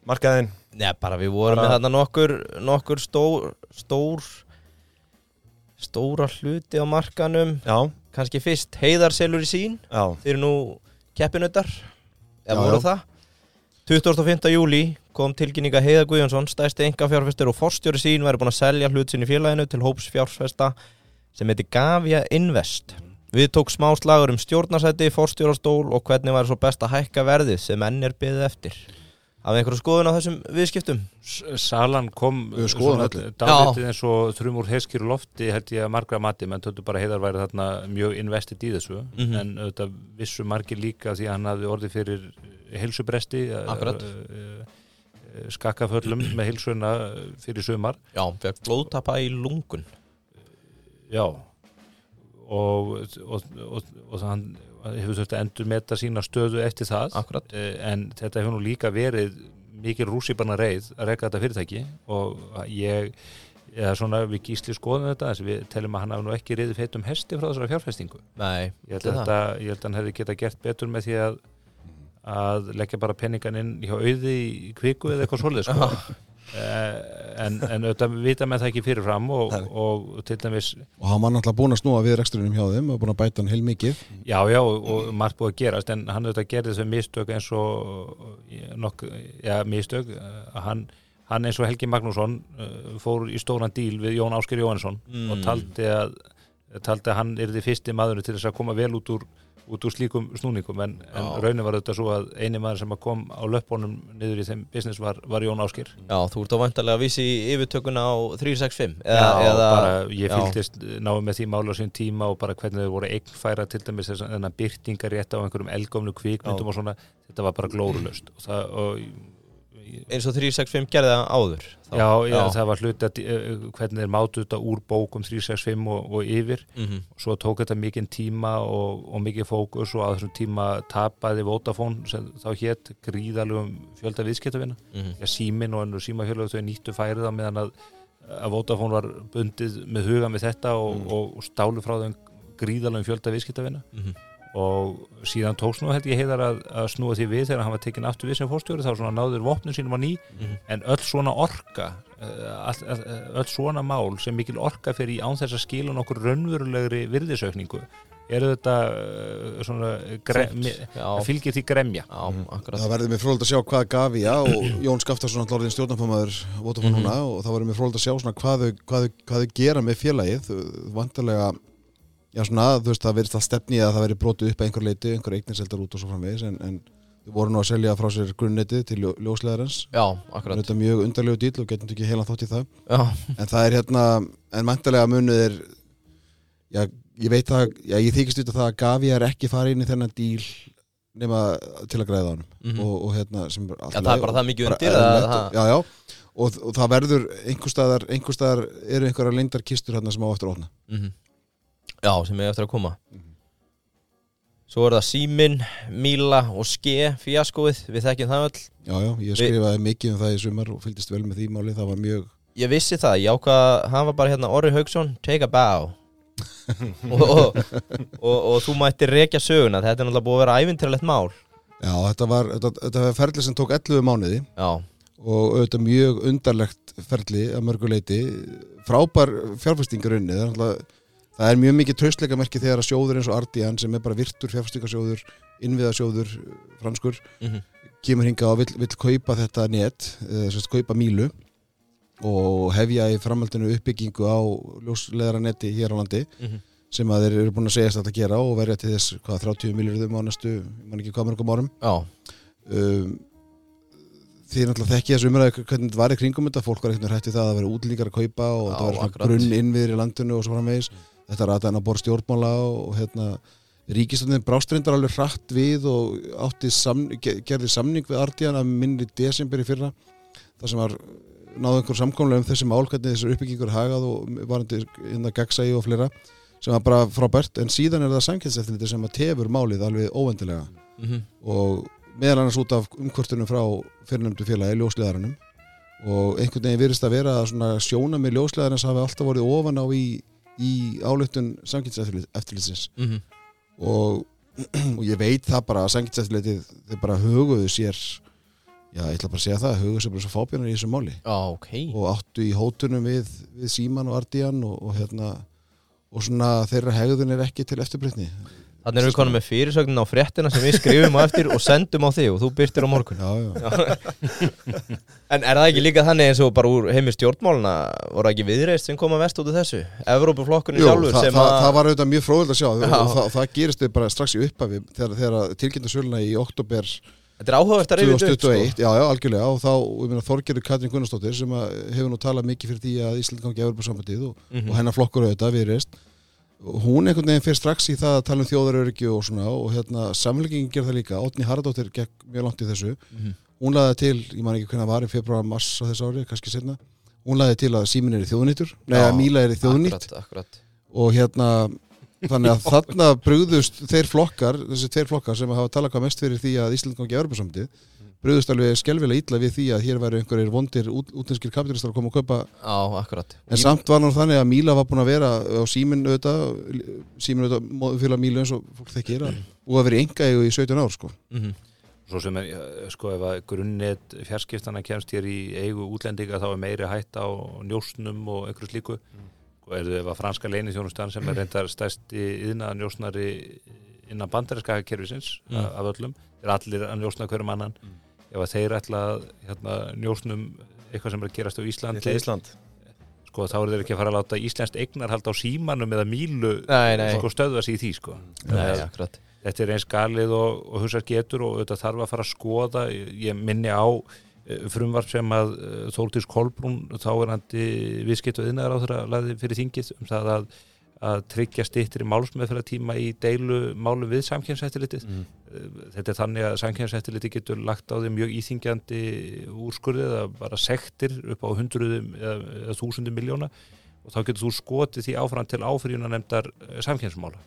markaðinn. Nei, bara við vorum Bara- með þarna nokkur, nokkur stór, stór stóra hluti á markanum Já, kannski fyrst heiðarselur í sín. Já, þeir eru nú keppinautar eða voru það. 25. júli kom tilkynninga Heiðar Guðjónsson stærsti enga fjárfestur og forstjóri sín væri búin að selja hlut sinni félaginu til hóps fjárfesta sem heiti Gavia Invest. Við tók smá slagur um stjórnarsæti forstjórastól og hvernig væri svo best að hækka verðið sem enn er byggðið eftir af einhverju skoðun á þessum viðskiptum? Salan kom dálítið eins og þrjumur heiskir lofti held ég að margra mati, menn töldu bara heiðar væri þarna mjög investið í þessu. Mhm. en auðvitað vissu margir líka því að hann hafði orðið fyrir heilsubresti Akkurat. skakkaföllum með heilsuna fyrir sumar. Já, fekk blóðtapa í lungun. Já. Og, og, og, og hann hefur þurft að endur meta sína stöðu eftir það. Akkurat. Eh, en þetta hefur nú líka verið mikil rússipanna reið að reyka þetta fyrirtæki og ég eða svona við gísli skoðum þetta þess að við telum að hann hafi nú ekki reyði feitum hesti frá þessara fjárfestingu. Nei, ég held að, þetta, ég held að hann hefði geta gert betur með því að að leggja bara penningan inn hjá auði í kviku eða eitthvað svolítið sko. Eh, en, en auðvitað vita með það ekki fyrirfram og, Nei. og til dæmis og hann var náttúrulega búin að snúa við reksturinnum hjá þeim og búin að bæta hann heil mikið Já, já, og, og margt búið að gerast en hann auðvitað gerði þau mistök eins og nokk, já, mistök að hann, hann eins og Helgi Magnússon uh, fór í stóran díl við Jón Ásker Jóhannesson Mm. og taldi að taldi að hann yrði fyrsti maður til þess að koma vel út úr út úr slíkum snúningum en, en raunin var þetta svo að eini maður sem kom á löppunum niður í þeim business var, var Jón Áskir Já, þú ert á vantarlega að vísi í yfirtökuna á 365 Já, bara ég já. fylgdist náðu með því mála á sín tíma og bara hvernig þau voru eignfæra til dæmis þess að byrtingar rétt á einhverjum elgófnu kvikmyndum og svona, þetta var bara glórulöst og það, og eins og 365 gerði það áður þá. já, já, það var hluti að uh, hvernig þeir mátu þetta úr bókum 365 og, og yfir Mhm. svo tók þetta mikinn tíma og, og mikið fókus og á þessum tíma tapaði Vodafone sem þá hétt gríðalugum fjölda viðskiptavina Mhm. ja, símin og ennur símafjölög þau nýttu færið á meðan að, að Vodafone var bundið með huga með þetta og, Mm. og, og stálu frá þeim gríðalugum fjölda viðskiptavina Mhm. Og síðan tókst nú held ég heiðar að, að snúa því við þegar hann var tekinn aftur við sem fórstjóri þá svona náður vopnum sínum á ný. Mhm. en öll svona orka uh, all, all, öll svona mál sem mikil orka fyrir í án þess að skila nokkur raunverulegri virðisaukningu eru þetta uh, svona gre, Þungt, mi, Já, fylgir því gremja. Já, akkurat. Það verður mér fróld að sjá hvað gaf já og Jón Skaftarsson alltaf orðin stjórnarfamaður Vodafone Mhm. núna. Og það verður mér fróld að sjá svona hvað þau, hvað, þau, hvað þau gera með félagið. Vantarlega já svona þú veist það verðist að stefni að það verður brotu upp að einhver leiti, einhver eigninseldar út og svo framvegis en, en þau voru nú að selja frá sér grunnetið til ljó, ljósleðarins Já, er akkurat. Þetta mjög undarlegu dýl og getum ekki heila þátt í það. Já, en það er hérna, en mæntalega munið er já, ég veit það já, ég þykist út af það að Gavi er ekki farið inn í þennan díl nema til að græða á hann Mhm. og, og hérna sem er Já, það er bara það mikið bara undir eðlilegt það- og- já, já, og, og það verður einhver staðar, einhver staðar eru einhverja leyndar kistur hérna sem á eftir að opna. Mhm. Já, sem er eftir að koma. Mhm. Svo er það Símin, Míla og Ske fíaskóið, við þekkjum það öll. Já, já, ég Vi- skrifaði mikið um það í sumar og fylgdist vel með því máli, það var mjög Ég vissi það, ég ákvað, hann var bara hérna Orri Haugsson, take a bow. Og, og, og, og þú mættir rekja söguna, þetta er náttúrulega búið að vera æfintirlegt mál. Já, þetta var, þetta, þetta var ferli sem tók 11 mánuði. Já, og auðvitað mjög undarlegt ferli að mörgu leiti frábær fjárfestingar unni það er, náttúrulega- það er mjög mikið traustleika merki þegar að sjóður eins og Ardian sem er bara virtur fjárfestingarsjóður, innviðasjóður franskur, Mhm. kemur hinga og vill, vill kaupa þetta net eða sérst kaupa mílu og hefja í framhaldinu uppbyggingu á ljósleðara neti hér á landi Mhm. sem að þeir eru búin að segjast að þetta gera og verja til þess hvað 30 miljardum á næstu, ég man ekki hvað mörgum árum. Um, því náttúrulega þekki þessu umræðu hvernig þetta var í kringum þetta, fólk var ekkert hrætti það að vera útlíkar að kaupa og Já, þetta var grunn innviðir í landinu og svo framvegis þetta rataði hann að bor stjórnmála og, hérna ríkistöndin brástrindar alveg hratt við og átti sam, ge- gerði samning við Ardian að minni desember í fyrra þar sem var náðu einhver samkomlega um þessi mál hvernig þessar uppbyggingur hagað og varandi innan gagsægi og fleira sem var bara frábært. En síðan er það samkynnseftiliti sem að tefur málið alveg óvendilega mhm, og meðal annars út af umkvörtunum frá fyrirnefndu félagi, ljósleðaranum og einhvern veginn virðist að vera að svona sjóna með ljósleðarins hafi alltaf vorið ofan á í, í áluttun samkynnseftilitsins mhm. Og, og ég veit það bara að samkynnseftilitið þeir bara huguðu sér já, ég ætla bara að segja það, huguðu sér bara svo fábjörnar í þessu máli. Já, ok. Og áttu í hótunum við, við Síman og Ardian og, og hérna og svona þeirra hegðun er ekki til eftirbreytni Þannig erum við konum með fyrirsögnin á fréttina sem við skrifum á eftir og sendum á þig og þú byrtir á morgun já, já. En er það ekki líka þannig eins og bara úr heimi stjórnmáluna voru ekki viðreist sem koma vest út af þessu? Evrópuflokkurinn Jú, sjálfur það, sem það, að það var auðvitað mjög fróðilegt að sjá Já. og það, það gerist þau bara strax í upphafi þegar, þegar tilkynntu söluna í oktober Þetta er áhugavert að reyfið upp 2021, sko. já, já, algjörlega og þá, ég meina, Þorgerður Katrin Gunnarsdóttir sem hefur nú talað mikið fyrir því að Ísland gangi að Evropasambandið og, Mhm. og hennar flokkur auðvitað við reist hún einhvern veginn fyrir strax í það að tala um þjóðaröryggi og svona og hérna samlingin ger það líka, Átni Harðardóttir gekk mjög langt í þessu. Mhm. hún laði til, ég man ekki hvernig það var í februar, mars á þessu ári, kannski setna hún laði til að símin er í Já, að Míla er í akkurat og hérna þannig að þarna brugðust þeir flokkar, þessi tveir flokkar sem hafa talað hvað mest fyrir því að Ísland gangi Evropasamtið brugðust alveg skelvilega illa við því að hér væri einhverjir vondir út, útlenskir kapitalistar að koma og kaupa Já, akkurat en samt var nú þannig að Míla var búin að vera á síminn auðvitað síminn auðvitað móðufélag Mílu eins og fólk þekkir að og að vera í enga í 17 ár sko Mhm. Svo sem er, eh, sko, ef að grunnnet fjarskiptana kemst hér í eigu útlendinga þá er meiri hætt á njósnum og einhverju slíku. Sko, er þau ef að franska leinithjónustan sem er reyndar stærsti yðnaða njósnari innan bandarinska kerfisins Mm. af öllum. Þeir eru allir að njósna hverjum annan. Ef að þeir ætla að hérna, njósnum eitthvað sem er að gerast á Íslandi, Ísland. sko, þá eru þeir ekki að fara að láta Íslandst eignar halda á símanum eða mílu sko, stöðva sig í því, sko. Nei, akkurat. þetta er eins galið og, og hugsar getur og þetta þarf að fara að skoða. Ég minni á eh, frumvarp sem að eh, Þóldís Kolbrún þá er handi viðskipt og yðnaðar á þeirra laði fyrir þingið um það að, að tryggja stýttir í málsmeðferðartíma í deilu málu við samkjæmsættilitið Mm. Þetta er þannig að samkjæmsættiliti getur lagt á því mjög íþingjandi úrskurðið eða bara sektir upp á hundruðum eða, þúsundum miljóna og þá getur þú skotið því áfram til áfyrirjuna nefndar samkjæmsmála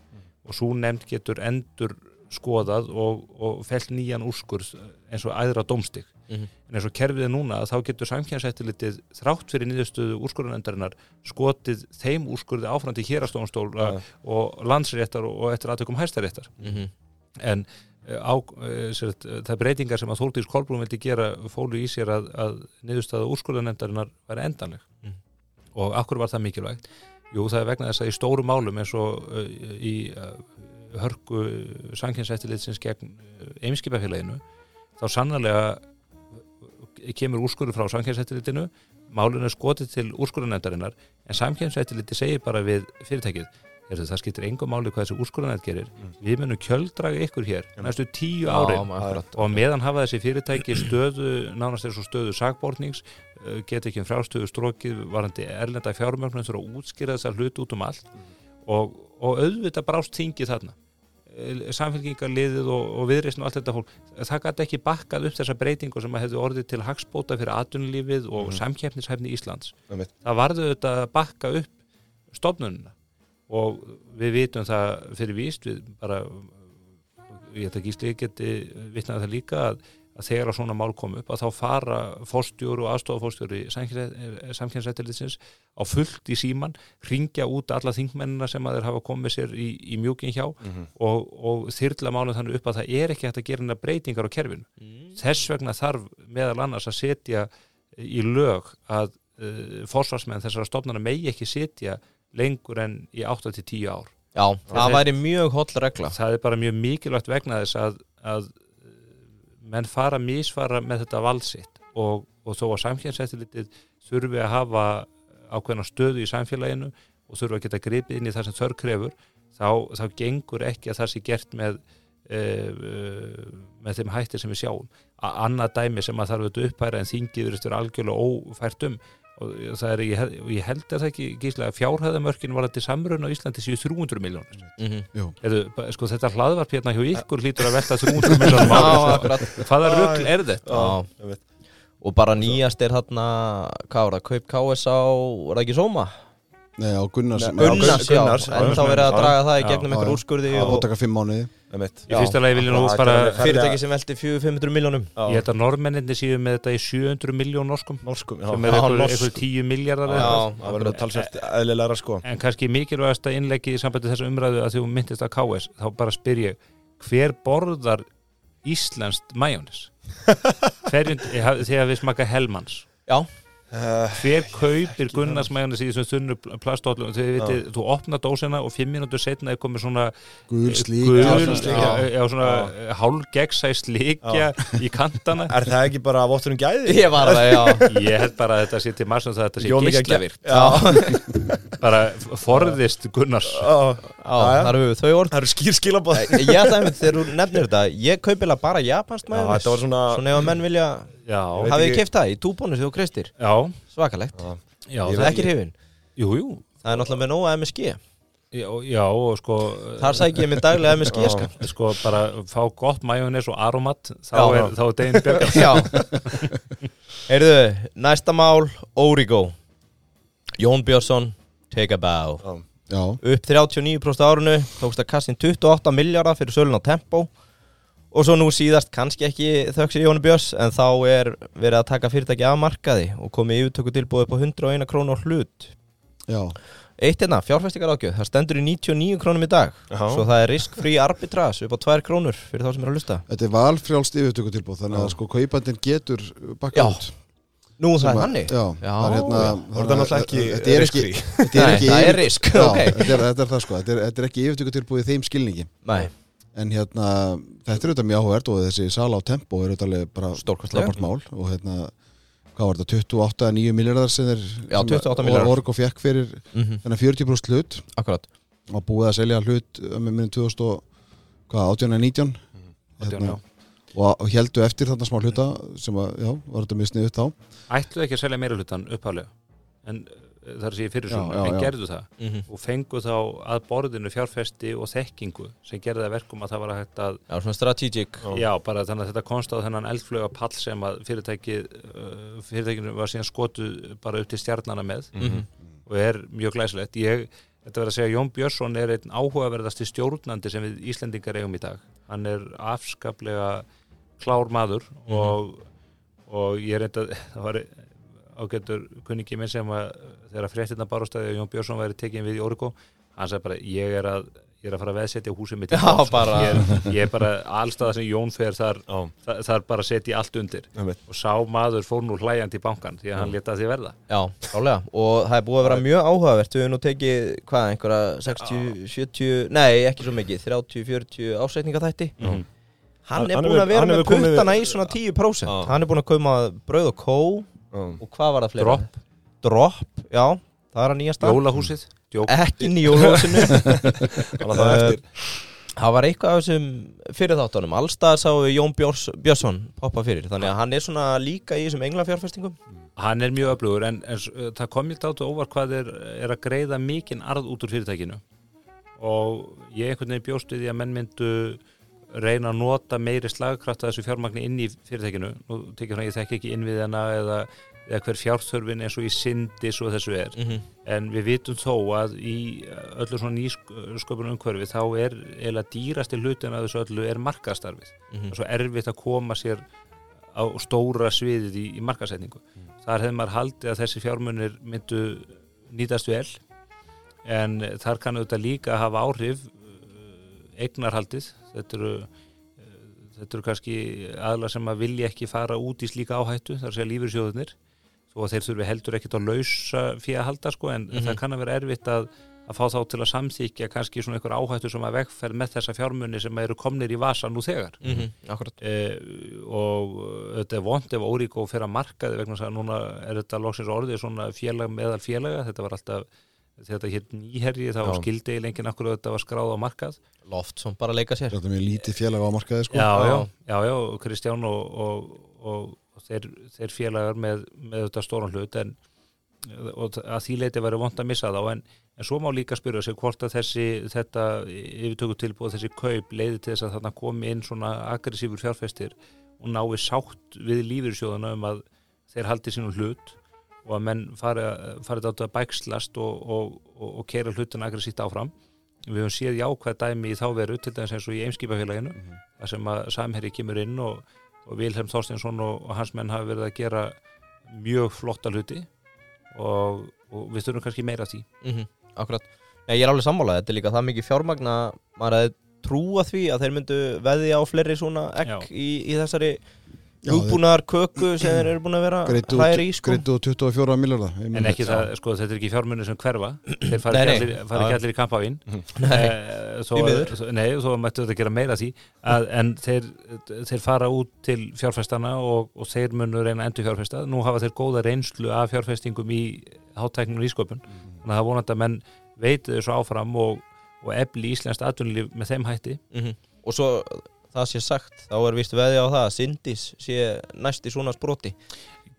og svo nefnd getur endur skoðað og, og felt nýjan úrskurð eins og æðra dómstig Mhm. en eins og kerfið er núna þá getur samkjæmsættilitið þrátt fyrir niðurstöðu úrskurðunendarinnar skotið þeim úrskurði áfram til hérastónstóla Ja. og landsréttar og eftir aðtökum hæstaréttar Mhm. en eh, á, eh, sér, að, það breytingar sem að Þóldís Kolbrún vildi gera fólu í sér að, að niðurstaða úrskurðanendarinnar var endanleg Mhm. og akkur var það mikilvægt Jú, það er vegna þess að í stóru málum eins og uh, í hörku sankjænsættilitsins gegn einskipafélaginu þá sannarlega kemur úrskurður frá samkjæmsættilitinu málinu er skotið til úrskurðanendarinnar en samkjæmsættiliti segir bara við fyrirtækið Heyrðu, það skiptir engum máli hvað þessi úrskurðanend gerir. Við munum kjöldraga ykkur hér næstu tíu árin. Já, og meðan hafa þessi fyrirtæki stöðu nánast þessu stöðu sagbortnings uh, geta ekki um frástöðu strókið varandi erlenda fjármögnum þurfa að útskýra þessar hlut út um allt. Og, og auðvitað brást þingið þarna. Samfélkingarliðið og, og viðreysn og allt þetta fólk, það gæti ekki bakkað upp þessa breytingu sem að hefði orðið til hagspóta fyrir atvinnulífið og mm. samkeppnishæfni Íslands. Það varðu þetta bakka upp stofnununa og við vitum það fyrir víst við bara ég held að Gísli geti vitnað það líka að, að þegar að svona mál kom upp að þá fara fórstjóru og aðstofafórstjóri samkjæmsættilitsins á fullt í síman, ringja út alla þingmennina sem að þeir hafa komið sér í, í mjúkin hjá og, og þyrla málum þannig upp að það er ekki hægt að gera neina breytingar á kerfinu. Þess vegna þarf meðal annars að setja í lög að uh, forsvarsmenn þessara stofnana megi ekki setja lengur en í 8-10 ár. Já, það þeir- væri mjög holl regla Það er bara mjög mikilvægt vegna þess að, að uh, menn fara að misfara með þetta valdsitt og, og þó að samkjæmsættilitið þurfi að hafa ákveðna stöðu í samfélaginu og þurfi að geta gripið inn í það sem þörr krefur þá, þá gengur ekki að það sé gert með uh, með þeim hættir sem við sjáum A annað dæmi sem að þarf auðvitað upphæra en þingið verður algjörlega ófært um og það er, ég, og ég held að það ekki gíslega fjárhæðamörkin var þetta samrun á Íslandi síðu 300 miljónir Mhm. Jú. Eðu, sko, þetta hlaðvarp hérna hjá ykkur hlýtur að velta 300 miljónum akkurat hvaða rugl er þetta? Já. einmitt. Og bara nýjast er þarna Hvað var það, Kaup KS á Var það ekki Sóma? Nei, á Gunnars Nei, á Gunnars, já, Gunnars, en þá verið að draga það í gegnum einhver úrskurði Það og búið taka fimm mánuði. Í fyrsta lagi vil ég nú er- fyrirtæki sem velti 400-500 miljónum Já. ég held að normenninni séu með þetta í 700 miljón norskum. Norskum, já. sem er einhver 10 miljardar Já. það verður talsvært eðlilegra sko. En kannski mikilvægasta innleggi í sambandi þessu umræðu að því hún myndist að KS þá bara spyr ég hver borðar ég haf- þegar við smaka Hellmans Já, hver kaupir Gunnars majónis í þessum þunnu plastóllum þú opnar dósina og fimm mínútur setna er komið svona Gul slík gul, já, já, slíkja. í kantana. Er það ekki bara vottunum gæði? ég var það, já. Ég held bara að þetta sé til margum það að þetta sé Já, bara forðist Gunnars. Já. Það eru þau orð. Það eru skýr skilabóð Ég ætla einmitt þegar þú nefnir þetta Ég kaupilega bara japansk Já, majónis þetta var svona Svona ef að menn vilja Hafið þið keift það í túbónus þegar þú kreistir já, Svakalegt. Það er ekki hrifin jú, jú. Það er náttúrulega með nóga MSG já, já, og sko Þar sæk ég minn daglega MSG Já. sko. sko bara fá gott majónis og aromat þá Já, er, er deginn björgast Já. Heyrðu, næsta mál Origo. Jón Björnsson Take a bow Já. Upp 39% árunu Tókst að kastin 28 miljardar fyrir sölun á Tempo. Og svo nú síðast kannski ekki þöks í Jóni Björns En þá er verið að taka fyrirtæki af markaði Og komið yfirtöku tilbúið upp á 101 krónu á hlut. Já, Eitt hérna, fjárfæstingar ágjöð, það stendur í 99 krónum í dag. Já. Svo það er risk-free arbitrage upp á 2 krónur fyrir þá sem er að hlusta. Þetta er valfrjálst yfirtökutilbúð þannig að sko kaupandinn getur Já. bakkað út Nú það er þannig Já, Já, það er hérna. Það er náttúrulega ekki Þetta er ekki, risk-free. þetta er Nei, ekki það er risk, Já, ok. þetta er, þetta er það sko, þetta er, þetta er ekki yfirtökutilbúð í þeim skilningi Nei, En hérna, þetta er auðvitað mjög áhverð og þessi sala á tempo er auðvitað bara Stórkostlega. frábært mál og hérna, hvað var þetta, 28-9 miljardar sem er Já, 28 milljarðar. Org og fekk fyrir mm þennan 40% hlut akkurat og búið að selja hlut um með minnum hvað, 18 eða 19 Átján, Hérna, já. Og, heldu eftir þarna smá hluta sem að, já, var þetta mjög sniðut á ætluðu ekki að selja meira hlutan upphaflega en uh, það er sér fyrir já, en já. gerðu það Mhm. og fengu þá að borðinu fjárfesti og þekkingu sem gerði það verkum að það var hægt að Já, svona strategic Já, bara þannig að þetta konst á þennan eldflöga pall sem að fyrirtæki uh, fyrirtækinu var síðan skotu bara upp til stjarnana með Mhm. og er mjög glæsilegt. Ég, þetta verður að segja, Jón Björnsson er einn áhugaverðasti stjórnandi sem við Íslendingar eigum í dag. Hann er afskaplega klár maður og, og ég enda, það var ágættur kunningi minn sem að þegar fréttina barastæði að Jón Björnsson væri tekin við í Origo, hann sagði bara, ég er að ég er að fara að veðsetja húsið mitt Já, bara- ég, er, ég er bara allstaða sem Jón fer þar, þar, þar bara setja allt undir. Einmitt. og sá maður fór nú hlæjandi í bankan því að hann leta því verða. Já, klálega. Og það er búið að vera mjög áhugavert. Við höfum nú tekið, hvað, einhverja 60, 70, nei, ekki svo mikið 30, 40 ásætningaþætti Mhm. Hann Hann- er búin að vera með puttana í svona 10% Já. Hann er búin að koma brauð og kó Já. og hvað var það fleira? Dropp. Dropp, já, það er að nýjasta. Jólahúsið, djók. Ekki það Eh, eftir. Það var eitthvað af þessum fyrir þáttunum Allstað sáum við Jón Björns, Björnsson poppa fyrir. Þannig að hann er svona líka í þessum englafjárfestingum hann er mjög öflugur en, en uh, það kom ég dátu óvar hvað er, er að greiða mikinn arð út úr fyrirtækinu. Og ég einhvern veginn bjóst við því að menn myndu reyna að nota meiri slagkraft að þessu fjármagni inn í fyrirtækinu. Nú tekið svona ég þekki ekki innviðina eða, eða hver fjárþörfin eins og í syndis og þessu er. Mm -hmm. en við vitum þó að í öllu svona nýsköpunum umhverfi þá er eiginlega dýrasti hlutin að þessu öllu er markastarfið Mhm. og svo erfitt að koma sér á stóra sviðið í, í markasetningu þar hefði maður haldið að þessi fjármunir myndu nýtast vel en þar kann auðvitað líka hafa áhrif uh, eignarhaldið. Þetta eru uh, þetta eru kannski aðla sem að vilja ekki fara út í slíka áhættu þar segja lífyrsjóðunir þó að þeir þurfi heldur ekkit að lausa fyrir að halda sko en Mhm. það kann að vera erfitt að að fá þá til að samþykja kannski svona einhver áhættu sem að vegferð með þessa fjármunni sem eru komnir í vasa nú þegar. Akkurat. Eh, og þetta er vond ef Órikó fyrir að markaði vegna þess að núna er þetta loksins orðið svona félag meðal félaga. Þetta var alltaf þetta hér nýherji þá skildi eiginlega enginn akkur þetta var skráð á markað Loft sem bara leika sér Þetta er mjög lítið félag á markaði sko. já, já, Já. já, Kristján og, og, og, og þeir, þeir félagar með, með þetta stóran hlut en og að því leiti væri vond að missa þá en, en svo má líka spyrja sig hvort að þessi þetta yfirtöku tilbúið þessi kaup leiði til þess að þarna komi inn svona aggressífur fjárfestir og nái sátt við lífyrsjóðuna um að þeir haldi sínum hlut og að menn fari, fari þetta að bækslast og, og, og, og keira hlutin aggressíft áfram. Við höfum séð jákvæð dæmi í þá veru til dæmis eins og í Eimskipafélaginu þar sem að samherri kemur inn og, og Vilhelm Þorstinsson og, hans menn hafi verið að gera mjög flotta hluti og, og við þurfum kannski meira af því. Mm Akkurat. Nei, ég er alveg sammálað, þetta er líka það mikið fjármagna maður hefði trúa því að þeir myndu veðja á fleiri svona Já. í, í þessari Já, hugbúnaðar köku sem þeir eru búin að vera hræri í sko. greiddu út 24 miljarda en ekki það, sko, þetta er ekki fjármunni sem hverfa. Þeir fara Nei, ekki nei. allir, fara ekki allir í kampavín. Nei, Eh, miður. þó- nei, þó mættu þetta gera meira af því að, en þeir, þeir fara út til fjárfestana og, og þeir munu reyna að endur fjárfesta nú hafa þeir góða reynslu af fjárfestingum í hátæknum og ísköpun þannig að það vonandi að menn veitu þessu áfram og, og efli íslenskt atvinnulíf með þeim hætti. Mm Og svo það sé sagt, þá er vist veðja á það að Sindis sé næst í svona sproti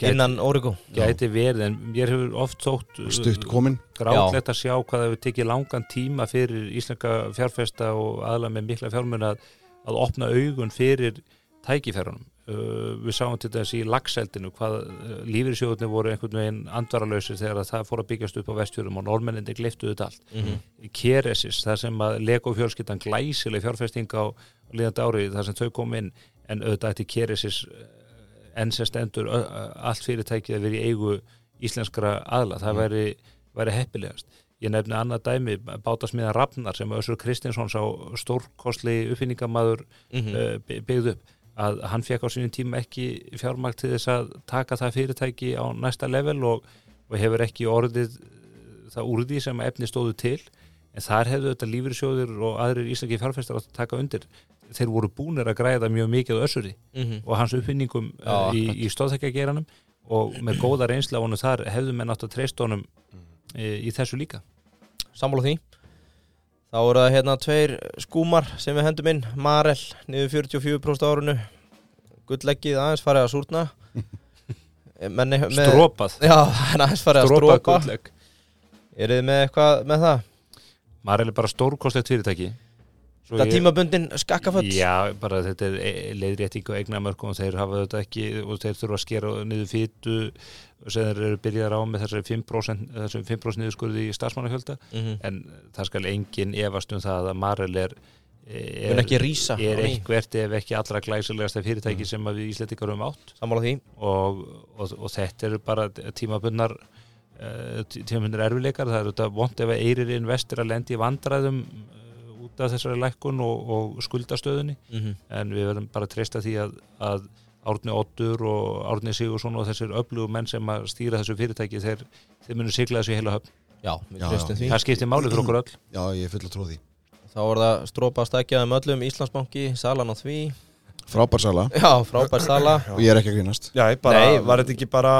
innan Origo gæti verið en mér hefur oft þótt Stutt komin grátlegt að sjá hvað hefur tekið langan tíma fyrir íslenska fjárfesta og aðla með mikla fjármun að, að opna augun fyrir tækifærunum. Uh, við sáum til þess í lagseldinu hvað uh, lífyrsjóðunni voru einhvern veginn andvaralausir þegar að það fór að byggjast upp á vestfjörðum og normenninni gliftuðu þetta allt. mm Keresis, það sem að Lego fjölskyldan glæsileg fjárfesting á líðandi árið þar sem þau kom inn en auðvitað ætti Keresis enn sem stendur allt fyrirtækið að vera í eigu íslenskra aðla, það væri, væri heppilegast. Ég nefni annað dæmi, bátasmiða Rafnar sem Össur Kristinsson sá stórkostli uppfinningamaður -hmm. uh, by- byggð upp að hann fekk á sínum tíma ekki fjármagn til þess að taka það fyrirtæki á næsta level og, og hefur ekki orðið uh, það úr því sem efni stóðu til. En þar hefðu þetta lífyrsjóðir og aðrir íslenski fjárfæstar átt að taka undir. Þeir voru búnir að græða mjög mikið össuri og hans uppfinningum Já, uh, í, í stóðþekkageranum og með góða reynsla honum þar hefðu menn átt að treysta honum e, í þessu líka. Sammála því Þá eru það hérna tveir skúmar sem við hendum inn. Marel, niður 44% á árunu Gullleggið aðeins farið að súrna. Menni, með, Strópað Já, aðeins farið að Strópað strópa gulllegg. Er þið með eitthvað með það? Marel er bara stórkostlegt fyrirtæki Svo Það ég- tímabundin skakkaföll. Já, bara þetta er e- leiðrétting og eignamörkum og þeir hafa þetta ekki og þeir þurfa að skera niður fytu sem þeir eru byrjar á með þessari 5%, þessari 5 niðurskurði í starfsmannafjölda. Mm en það skal engin efast um það að Marel er Mun er, er eitthvert ef ekki allra glæsilegasta fyrirtæki sem að við Íslandingar höfum átt. Og, og, og þetta eru bara tímabunnar uh, tímabunnar erfileikar það eru þetta vond ef að eirir investir að lendi vandræðum út af þessari lækkun og, og skuldastöðunni. Mm en við verðum bara að treysta því að, að Árni Ottur og Árni Sigursson og þessir öflugu menn sem að stýra þessu fyrirtæki þeir, þeir munu sigla þessu í heila höfn. Já, við Já, já. því. Það skiptir máli fyrir okkur öll. Já, ég er full að tróði Þá er það strópa að stækja um öllum Íslandsbanki, salan á því. Frábær sala. Já, frábær sala. Og ég er ekki að grínast. Já, bara, Nei. var þetta ekki bara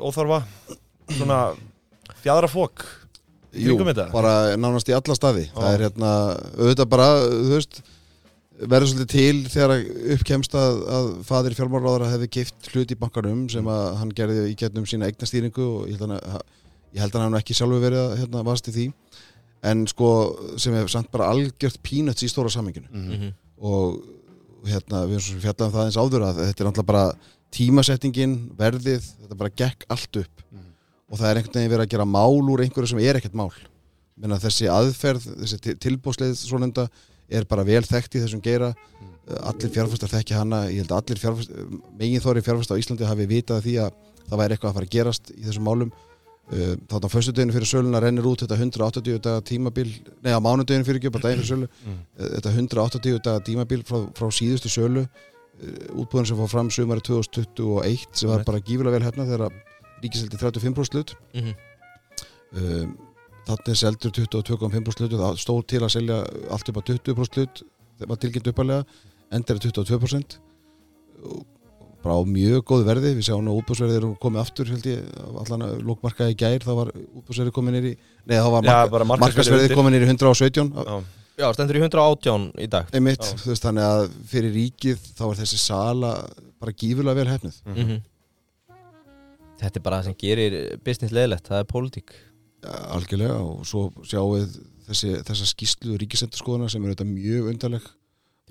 óþarfa? Svona fjadra fók Jú, bara nánast í alla staði. Það er hérna, auðvitað bara, þú veist verður svolítið til þegar uppkemst að, að fadir fjármálaráðara hefði gift hlut í bankanum sem að hann gerði í getnum sína eignastýringu og ég held að ég held að hann ekki sjálfur verið að hérna, vast í því. En sko sem hefur samt bara algjört pínuts í stóra saminginu mm og hérna við fjallaðum það eins áður að þetta er náttúrulega bara tímasettingin, verðið þetta bara gekk allt upp og það er einhvern veginn verið að gera mál úr einhverju sem er ekkert mál. Menna, þessi aðferð, þessi tilbúsleið svonenda er bara vel þekkt í þessum geira. Allir fjárfæstar þekki hana. Ég held að allir fjárfæstar, megin þóri fjárfæstar á Íslandi hafi vitað því að það væri eitthvað að fara að gerast í þessum málum. Þarna á föstudeginu fyrir söluna rennir út þetta 180 daga tímabil nei á mánudeginu fyrir ekki, bara daginn fyrir sölu. Mm. Þetta 180 daga tímabil frá, frá síðustu sölu útbúðan sem fór fram sumari 2021 sem var bara gífulega vel hérna þegar ríkiseldi 35% hlut. -hmm. um, þannig seldur 22,5% hlut það stóð til að selja allt upp á 20% hlut þegar var tilkynnt uppalega endur er 22% og bara á mjög góð verði. Við sjáum að útbúðsverðið eru komið aftur held ég, allan að lókmarkaði gær. Þá var útbúðsverðið komið nýri nei þá var marka, markasverðið komið nýri 117 Já. Já, stendur í 118 í dag. Einmitt, veist þannig að fyrir ríkið þá er þessi sala bara gífulega vel hefnuð mm Þetta er bara það sem gerir business leðilegt, það er pólitík. Algjörlega og svo sjáum við þessi, þessa skýslu ríkisendurskoðuna sem er þetta mjög undarleg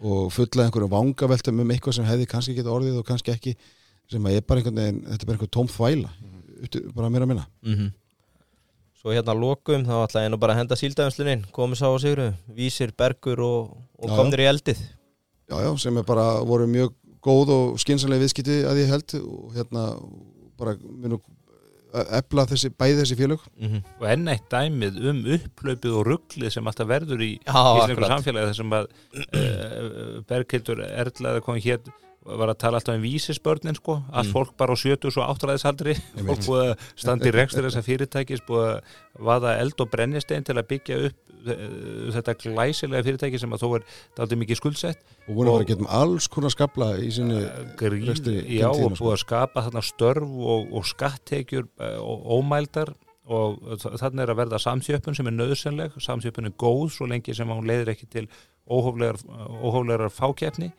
og fulla einhverju vangaveltum um eitthvað sem hefði kannski geta orðið og kannski ekki sem að er bara einhvern veginn, þetta er bara einhver tóm þvæla mm. bara mér að minna? Mm Svo hérna lokum þá ætla ég nú bara að henda síldæðumslunin komið sá og sigru, vísir, bergur og, og Já, komnir í eldið. Já, já, sem er bara voru mjög góð og skynsanlega viðskipti að ég held og hérna bara munu efla þessi, bæði þessi félög. Mm og enn eitt dæmið um upplaupið og rugglið sem alltaf verður í íslensku samfélagi þessum að uh, Berghildur Erla eða komið hér var að tala alltaf um vísisbörnin sko, allt Mm. fólk bara á 70 og áttræðisaldri. Fólk búið að standa í rekstur þessa fyrirtækis búið að vaða eld og brennistein til að byggja upp uh, þetta glæsilega fyrirtæki sem að þó er daldið mikið skuldsett. Og voru Og- bara að geta um alls konar skabla í sinni gríð, rekstri já, og sko. búið að skapa þarna störf og, og skattekjur eh, og ómældar. Og þ- þarna er að verða samþjöppun sem er nöðsynleg, samþjöppun er góð svo lengi sem hún leiðir ekki til óhóflegar, óhóflegar fákeppni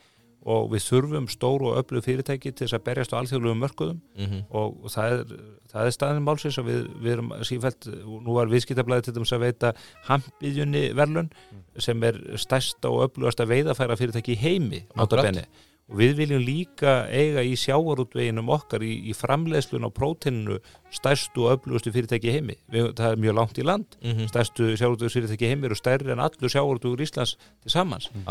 og við þurfum stór og öflug fyrirtæki til þess að berjast á alþjóðlegum mörkuðum. -hmm. og, það er, það er staðin málsins og við, við erum sífælt, nú var viðskiptablaði til dæmis að veita hampiðjunni verlun sem er stærsta og öflugasta veiðafæra fyrirtæki í heimi notabene. og við viljum líka eiga í sjávarútveginum okkar í, í framleiðslun á próteininu stærstu og öflugustu fyrirtæki heimi. Við, það er mjög langt í land. Mm stærstu sjávarútvegsfyrirtæki í heimi eru stærri en allur sjávarútvegur Íslands til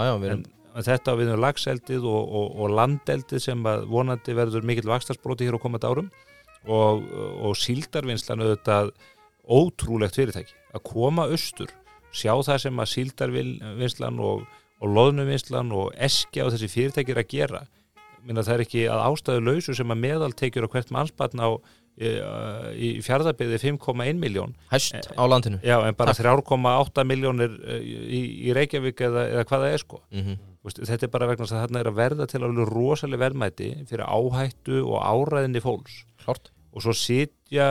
já, við erum en þetta við erum lagseldið og, og, og landeldið sem vonandi verður mikill vakstarsbróti hér á komandi árum. Og, og síldarvinnslan auðvitað ótrúlegt fyrirtæki. Að koma austur, sjá það sem að síldarvinnslan og, og loðnuvinnslan og eskja og þessi fyrirtæki er að gera. Minna það er ekki að ástæðu lausu sem að meðaltekjur á hvert mannsbarn á í, í fjárðarbyggði 5,1 miljón hæst á landinu. Já en bara 3,8 miljónir í, í Reykjavík eða, eða hvað það er sko. Mm veist, þetta er bara vegna að þarna er að verða til alveg rosalega verðmæti fyrir áhættu og áræðinni fólks Klart og svo sitja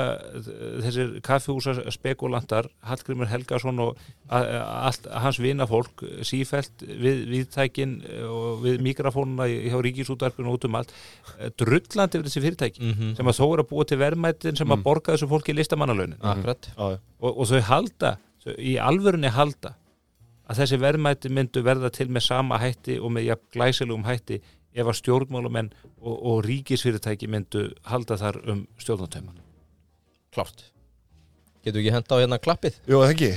þessir kaffihúsa spekulantar Hallgrimur Helgason og allt hans vinafólk sífælt við viðtækin og við mikrofónuna hjá ríkisútvarpinu út um allt eh, drullandi yfir þessi fyrirtæki Mhm. sem að þó er að búa til verðmætin sem að borga þessu fólki listamannalaunin Akkurat Já, já. og, og þau halda, þau, í alvörunni halda að þessi verðmæti myndu verða til með sama hætti og með jafn glæsilegum hætti ef að stjórnmálamenn og, og ríkisfyrirtæki myndu halda þar um stjórnartauman. Klárt Getur ekki henda á hérna klappið? Það ekki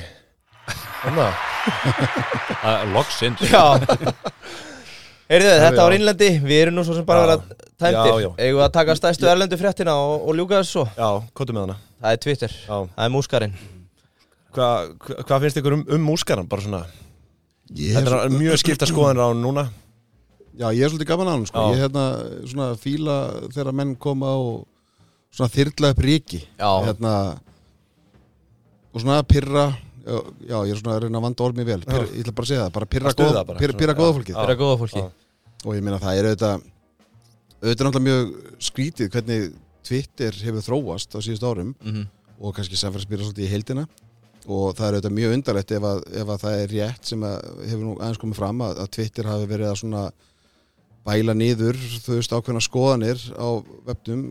Þannig Loksinn. Já Heyrðu, þetta var innlendi, við erum nú svo sem bara Já. að. Eigum við að taka stæstu erlendu fréttina og, og ljúka þessu Já, kóttu með hana Það er Twitter, Já. það er múskarinn Hvað hva, hva finnst ykkur um, um múskaran? Bara svona Ég Þetta er mjög skipta skoðanir á núna Já, ég er svolítið gaman á hann sko. Ég er hérna svona fíla þegar menn koma og svona þyrla upp ríki Já. hérna, og svona pirra já, já, ég er svona að reyna að vanda ormið vel pirra, ég ætla bara að segja það, bara stuða góð, bara, pirra já. góða. Það er góða fólki og ég meina það er auðvitað auðvitað náttúrulega mjög skrítið hvernig Twitter hefur þróast á síðust árum Mhm. og kannski samfélagsbyrja svolítið í heildina og það er auðvitað mjög undarlegt ef að, ef að það er rétt sem hefur nú aðeins komið fram að, að Twitter hafi verið að svona bæla niður þú veist ákveðna skoðanir á webnum,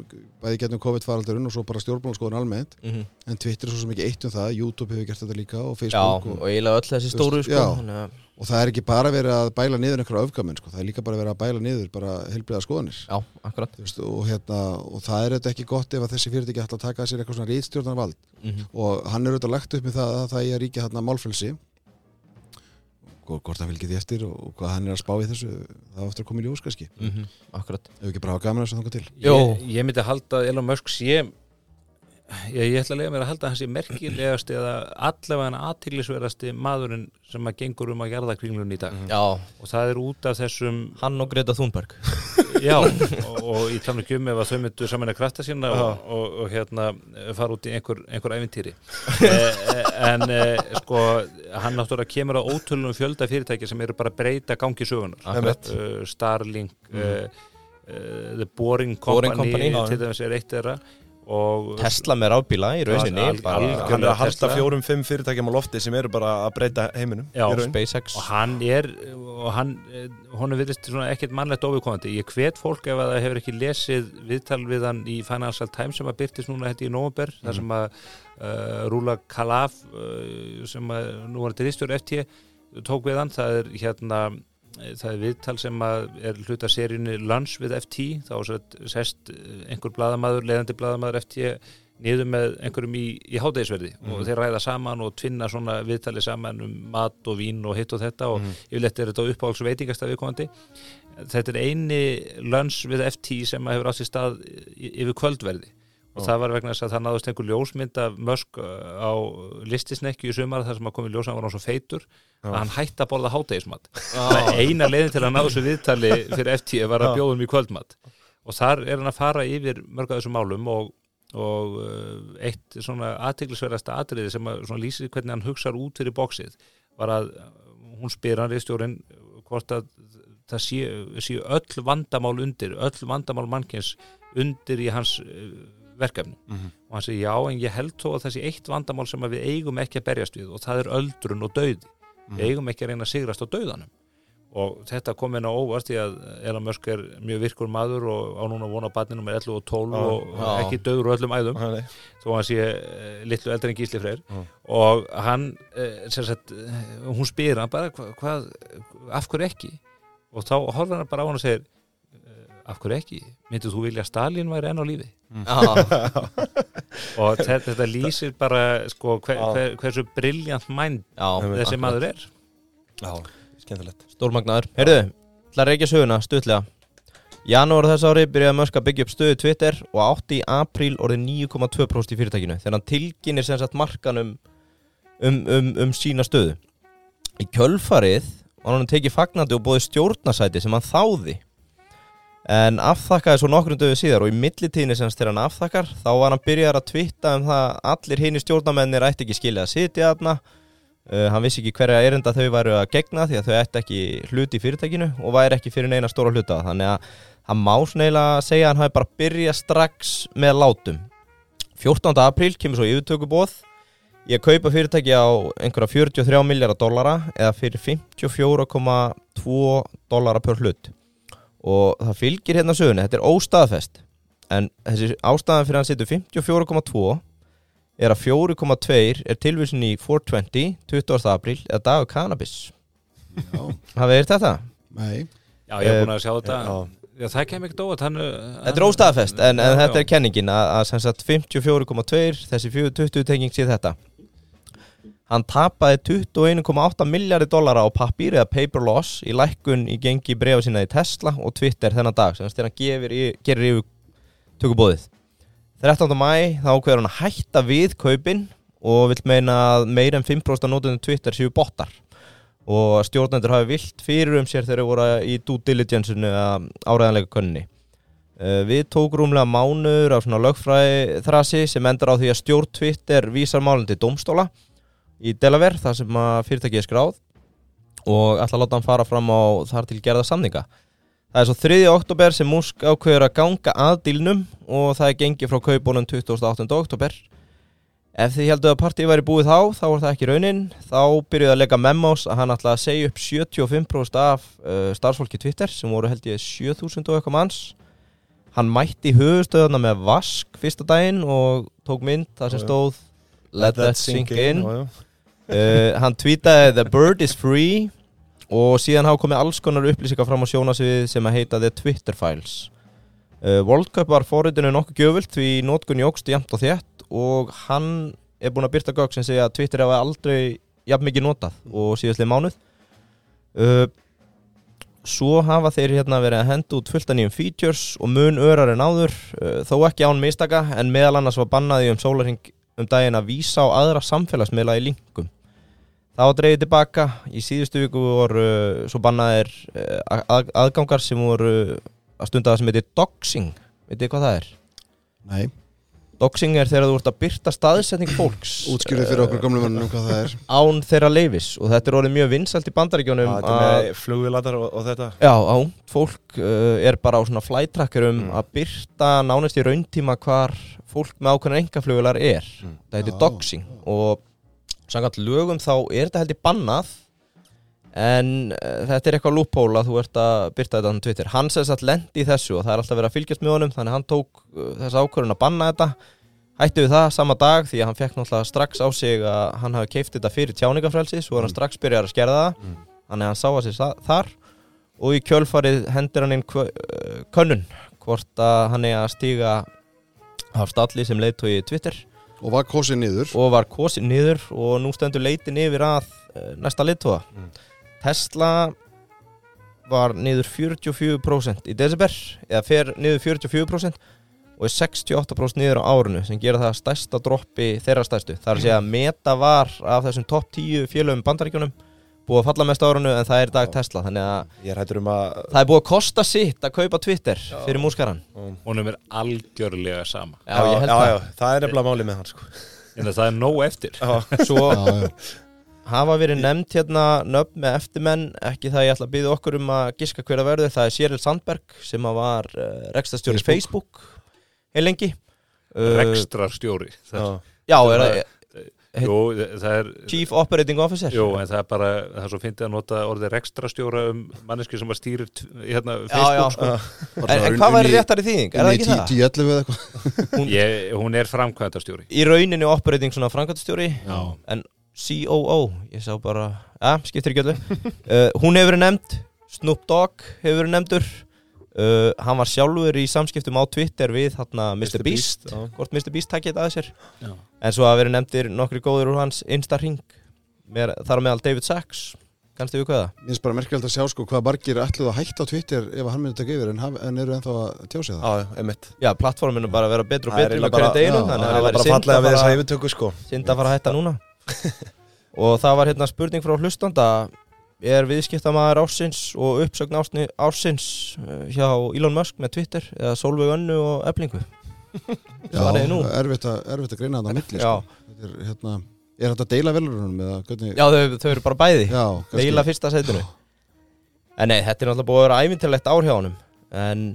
bæði getnum COVID-faraldurinn og svo bara stjórnbólanskoðan almennt Mhm. en Twitter er svo ekki eitt um það, YouTube hefur gert þetta líka og Já, Facebook og og, eiginlega öll þessi stóru sko Já. Og það er ekki bara verið að bæla niður einhverja öfgamenn, sko. það er líka bara verið að bæla niður bara helbriða skoðanir. Já, akkurat. Þú veist, og, hérna, og það er þetta ekki gott ef að þessi fyrirtæki ætla að taka að sér eitthvað svona rítstjórnarvald Mhm. og hann er auðvitað lagt upp með það að það er ríkja hérna málfrelsi. Og hvort hann fylgir því eftir og, hvað hann er að spá í þessu það er eftir að koma í ljós kannski. Mhm, Akkurat. Ef ekki bara hafa gaman að þessu þangað til? Jó. Ég, ég myndi halda að Elon Musk sé ég, ég ætla að lega mér að halda að hann sé merkilegast eða allavega hann aðtiglisverðasti maðurinn sem að gengur um að jarða kringlun í dag. Já, og það er út af þessum hann og Greta Thunberg. Já, og, og ég tala ekki um ef að þau myndu saman að krafta sína og, og, og hérna fara út í einhver, einhver ævintýri. Eh, en eh, sko hann náttúrulega kemur á ótölunum fjölda fyrirtæki sem eru bara breyta gangi sögunar Akkurat. uh, Starlink uh, uh, The Boring Company, Boring Company, til dæmis er eitt þeirra. og Tesla með rafbíla í rauninni. Hann er að halda fjórum, fimm fyrirtækjum á lofti sem eru bara að breyta heiminum Já. í raun. SpaceX og hann er og hann, hún er virðist svona ekkert mannlegt ofurkomandi, ég hvet fólk ef að það hefur ekki lesið viðtal við hann í Financial Times sem að byrtist núna hætti í november, þar sem að uh, Rúla Kalaf uh, sem að nú var þetta ristjór FT tók við hann, það er hérna það er viðtal sem er hluta seríunni Lunch við FT, þá sest einhver bladamaður, leiðandi bladamaður FT niður með einhverjum í, í hádegisverði og þeir ræða saman og tvinna svona viðtali saman um mat og vín og hitt og þetta og yfirleitt er þetta uppáhalds veitingast af viðkomandi. Þetta er eini lönns við FT sem hefur átt sér stað y- yfir kvöldverði og það var vegna þess að það náðust einhver ljósmynd af Musk uh, á listisnekju í sumar þar sem að komi ljós að hann var hann svo feitur að hann hætti að borða hátegismat eina leiðin til að ná þessu viðtali fyrir FT var að bjóðum í kvöldmat. Og þar er hann að fara yfir mörg af þessum málum og, og uh, eitt svona aðteglisverðasta atriði sem að svona lýsir hvernig hann hugsar út fyrir bóksið var að uh, hún spyr hann reistjórin hvort að það séu sé öll vandamál undir, öll vandamál mannkins undir í hans verkefni. Og hann segir já en ég held þó að sé eitt vandamál sem við eigum ekki að berjast við og það er öldrun og dauði. Við eigum ekki að reyna að sigrast á dauðanum. Og þetta kom inn á óvart því að Elon Musk er mjög virkur maður og á núna vona barninu með 11 og 12 Já, og já. ekki döður og öllum æðum. Nei, þó að hann sé uh, litlu eldri en Gísli Freyr. Og hann sem sagt, hún spyr hann bara hva, hvað, af hverju ekki? Og þá horfður hann bara á hann og segir af hverju ekki, myndið þú vilja að Stalin væri enn á lífi? Já, og þetta, þetta lýsir bara sko, hver, hver, hversu briljant mænd já. þessi maður er. Já, skemmtilegt. Stórmagnaður. Heyrðu, ætla að reykja söguna stuðlega Janúar þess ári byrjaði Musk að byggja upp stöðu Twitter og átti í apríl orðið 9,2% í fyrirtækinu þegar hann tilkynir sem sagt markanum um, um, um sína stöðu. Í kjölfarið var hann tekið fagnandi og bóði stjórnasæti sem hann þáði en afþakkaði svo nokkrum döðu síðar og í millitíðinni sem þegar hann afþakkar þá var hann byrjaðar að twitta um það að allir hinn stjórnamennir ætti ekki skilja að sitja þarna. Uh, hann vissi ekki hverja erinda þau væru að gegna því að þau ætti ekki hluti í fyrirtækinu og væri ekki fyrir neina stóra hluta þannig að hann má svona eiginlega segja að hann hafi bara byrjað strax með látum. 14. apríl kemur svo yfirtökubóð ég kaupa fyrirtæki á einhverja 43 miljardar dollara eða fyrir 54,2 dollara per hlut og það fylgir hérna sögunni, þetta er óstaðfest en þessi ástæðan fyrir hann setur 54,2 er að 4,2 er tilvísin í 420 20. apríl eða dagur cannabis Já, hafið þér þetta? nei Já, ég er búin að sjá þetta Já. Já, það kemur ekkert óvært hann, Þetta er óstaðfest en, en þetta er kenningin að, að sem sagt 54,2 þessi 420 tenging sé þetta Hann tapaði 21,8 miljardi dollara á pappír eða paper loss í lækkun í gengi brefa sína í Tesla og Twitter þennan dag. Sem hann gefir, gerir yfir tökubóðið 13. mæ þá ákveður hann að hætta við kaupin og vill meina að meir en 5% af nótunum Twitter séu bottar. Og að stjórnendur hafi vilt fyrir um sér þegar þeir voru í due diligence-unu eða áræðanleika könni. Uh, við tók rúmlega mánuður af svona lögfræði þrasi sem endar á því að stjórn Twitter vísar málinn til domstóla í Delaware þar sem fyrirtækið er skráð og ætla að láta hann fara fram á þar til gerða samninga. Það er svo 3. oktober sem Musk ákveður að ganga að dílnum og það er gengið frá kaupunum 28. oktober. Ef þið heldur að partíð væri búið þá, þá var það ekki raunin. Þá byrjuði að lega memos að hann ætla að segja upp 75% af uh, starfsfólki Twitter sem voru held ég 7000 og eitthvað manns. Hann mætti höfustöðuna með vask fyrsta daginn og tók mynd þar sem stóð Let that sink in. Já. Uh, Hann tweetaði The bird is free og síðan hafa komið alls konar upplýsingar fram á sjónasvið sem að heita The Twitter Files. Uh, World Cup var forritinu nokkuð gjöfult því nótkun jógst jæmt og þétt og hann er búinn að byrta gögg sem segja að Twitter hafa aldrei jafn mikið notað og síðastlega mánuð. Uh, svo hafa þeir hérna verið að henda út fullt af nýjum features og mun örar en áður uh, þó ekki án mistaka en meðal annars var bannaði um sólarhing um daginn að vísa á aðra samfélagsmiðla í linkum það var dreigið tilbaka. Í síðustu viku voru uh, svo bannaðir uh, að, aðgangar sem voru að stunda það sem heitir doxing. Veitir hvað það er? Nei, Doxing er þegar þú ert að byrta staðsetning fólks útskýrið fyrir okkur gamlu mannum hvað það er. án þeirra leifis og þetta er orðið mjög vinsælt í bandaríkjónum þetta með flugvilatar og, og þetta. Já, á, fólk uh, er bara á svona flytrackerum Mm. að byrta nánast í rauntíma hvar fólk með ákveðna engaflugular er. Mm. það heitir Já, doxing. Og samkvæmt lögum þá er þetta heldur bannað en uh, þetta er eitthvað loophole að þú ert að byrta þetta á Twitter. Hann sem sagt lendi í þessu og það er alltaf verið að fylgjast með honum þannig hann tók uh, þess ákvörðun að banna þetta. Hætti við það sama dag því að hann fekk náttúrulega strax á sig að hann hafi keift þetta fyrir tjáningafrelsi svo er hann strax byrjar að skerða það. Mm. þannig að hann sá að sér þar. Og í kjölfarið hendur hann inn uh, könnun hvort að hann er að stíga af stalli sem leiðtói Twitter. Og var kosið niður. Og var kosin niður og nú stendur leitin yfir að næsta leiðtóa Mm. Tesla var niður 44% í desember eða fer niður 44% og er 68% niður á árinu sem gera það stærsta droppi þeirra stærstu. Þar að segja að Meta var af þessum topp 10 félögum bandaríkjunum búið að falla mest á árinu en það er dag Tesla þannig að Ég er hættur um að það er búið að kosta sitt að kaupa Twitter fyrir múskaran honum er algjörlega sama. Já, ég held já, já, það er nefnilega málið með hann sko. en það er nóg eftir. Já, Svo Já, já. Hafa verið nefnt hérna nöfn með eftirmenn ekki það ég ætla að byggja okkur um að giska hver að verður það er Sheryl Sandberg sem að var uh, rekstastjóri Facebook, Facebook heil lengi uh, rekstrarstjóri já. Já, er það heit- jú, það er Chief Operating Officer Jú, en það er bara, það er svo fyndið að nota orðið rekstrastjóra um manneski sem að stýrir hérna, Já, já. Facebook sko. En, en hvað væri unni- réttari þýðing? Er það ekki í það? 10-11 eða eitthvað Ég, hún er framkvæmdastjóri Í rauninni operating svona framkvæmtastjóri Já, en COO, ég sá bara ja, skiptir ekki öllu uh, Hún hefur verið nefnd, Snoop Dogg hefur verið nefndur uh, Hann var sjálfur í samskiptum á Twitter við þarna Mr. Mr. Beast, Beast, hvort Mr. Beast takkið þetta að sér já. En svo hafa verið nefndir nokkri góður úr hans Insta-ring Mér- Þar á meðal David Sachs Kannstu við hvað það? Mér finnst bara merkilegt að sjá sko hvað margir ætluðu að hætta á Twitter ef hann myndi taka yfir en, haf, en eru ennþá að tjási það Já, einmitt Já, plattforminu bara að vera betur og er betur eiginlega hverju bara- deginu Þannig að er það væri bara synd fallega að við þessa fara- yfirtöku sko synd að fara að hætta núna Og það var hérna spurning frá hlustanda Er viðskiptamaður ársins og uppsögn ársni, ársins uh, hjá Elon Musk með Twitter eða Solveig Önnu og Eblingu? Nú. erfitt að, erfitt að greina þetta Já, sko. Þetta er, hérna, er þetta deila velurunum eða hvernig já þau, þau eru bara bæði Já. Deila fyrsta setinu En nei, þetta er náttúrulega búið að vera æfintilegt ár hjá honum En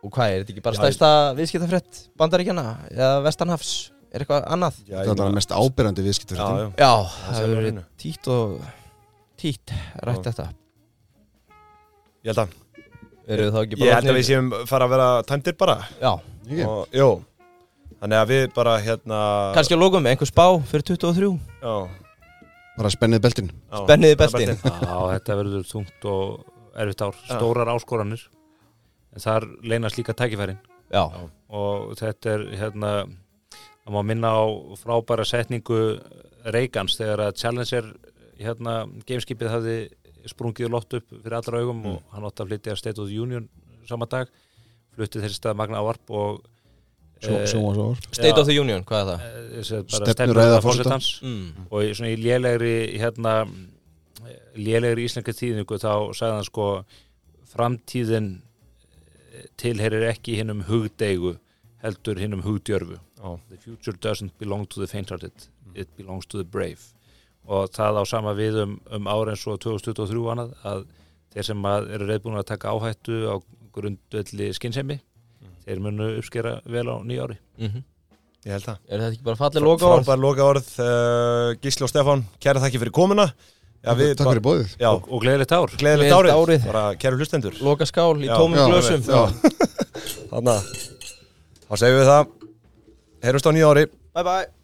Og hvað, er þetta ekki bara Já, stærsta viðskiptafrétt bandaríkjana eða vestanhafs? Er eitthvað annað? Já, Það er það mest ábyrjandi Já, viðskiptur já, Já, Það það hefur verið hreinu. títt og títt rætt Já. þetta ég held að Eru þá ekki Ég bara held að við séum fara að vera tæmdir bara Já, Ekki? og, Jú Þannig að við bara hérna kannski að lókum einhver spá fyrir 23 Já, Bara spennið beltin já. Spenniði beltin. Já, þetta verður þungt og erfitt ár, Já. stórar áskoranir en þar leynast líka tækifærin Já, og þetta er hérna það má minna á frábæra setningu Reykjans þegar að Challenger hérna, gameskipið hafði sprungið lott upp fyrir allra augum og hann átti að flytja State of the Union sama dag fluttið þessi stað Magna Ávarp og Svo, svo og svo State Já. of the Union, hvað er það? eh, Stefnuræða forsetans Mm. og í, svona í lélegri hérna lélegri íslenska tíðningu þá sagði hann sko framtíðin eh, tilherir ekki hinnum hugdeigu heldur hinnum hugdjörfu Já. the future doesn't belong to the faint-hearted. It belongs to the brave. Og það á sama við um, um ára eins og 2023 og annað að þeir sem að eru reyðbúin að taka áhættu á grundvelli skinnsemi þeir munu uppskera vel á nýja ári. Mhm. Ég held það. Er þetta ekki bara fallið loka orð? Frábær loka orð uh, Gísli og Stefán, kæra þakki fyrir komuna. Já, við Takk fyrir bóðið Já, og, og gleðilegt ár. Gleðilegt árið, árið. Bara kæru hlustendur. Loka skál í tómum Já, glösum. Já. Þannig að Þá segjum við það Heyrjumst á nýja ári. Bye bye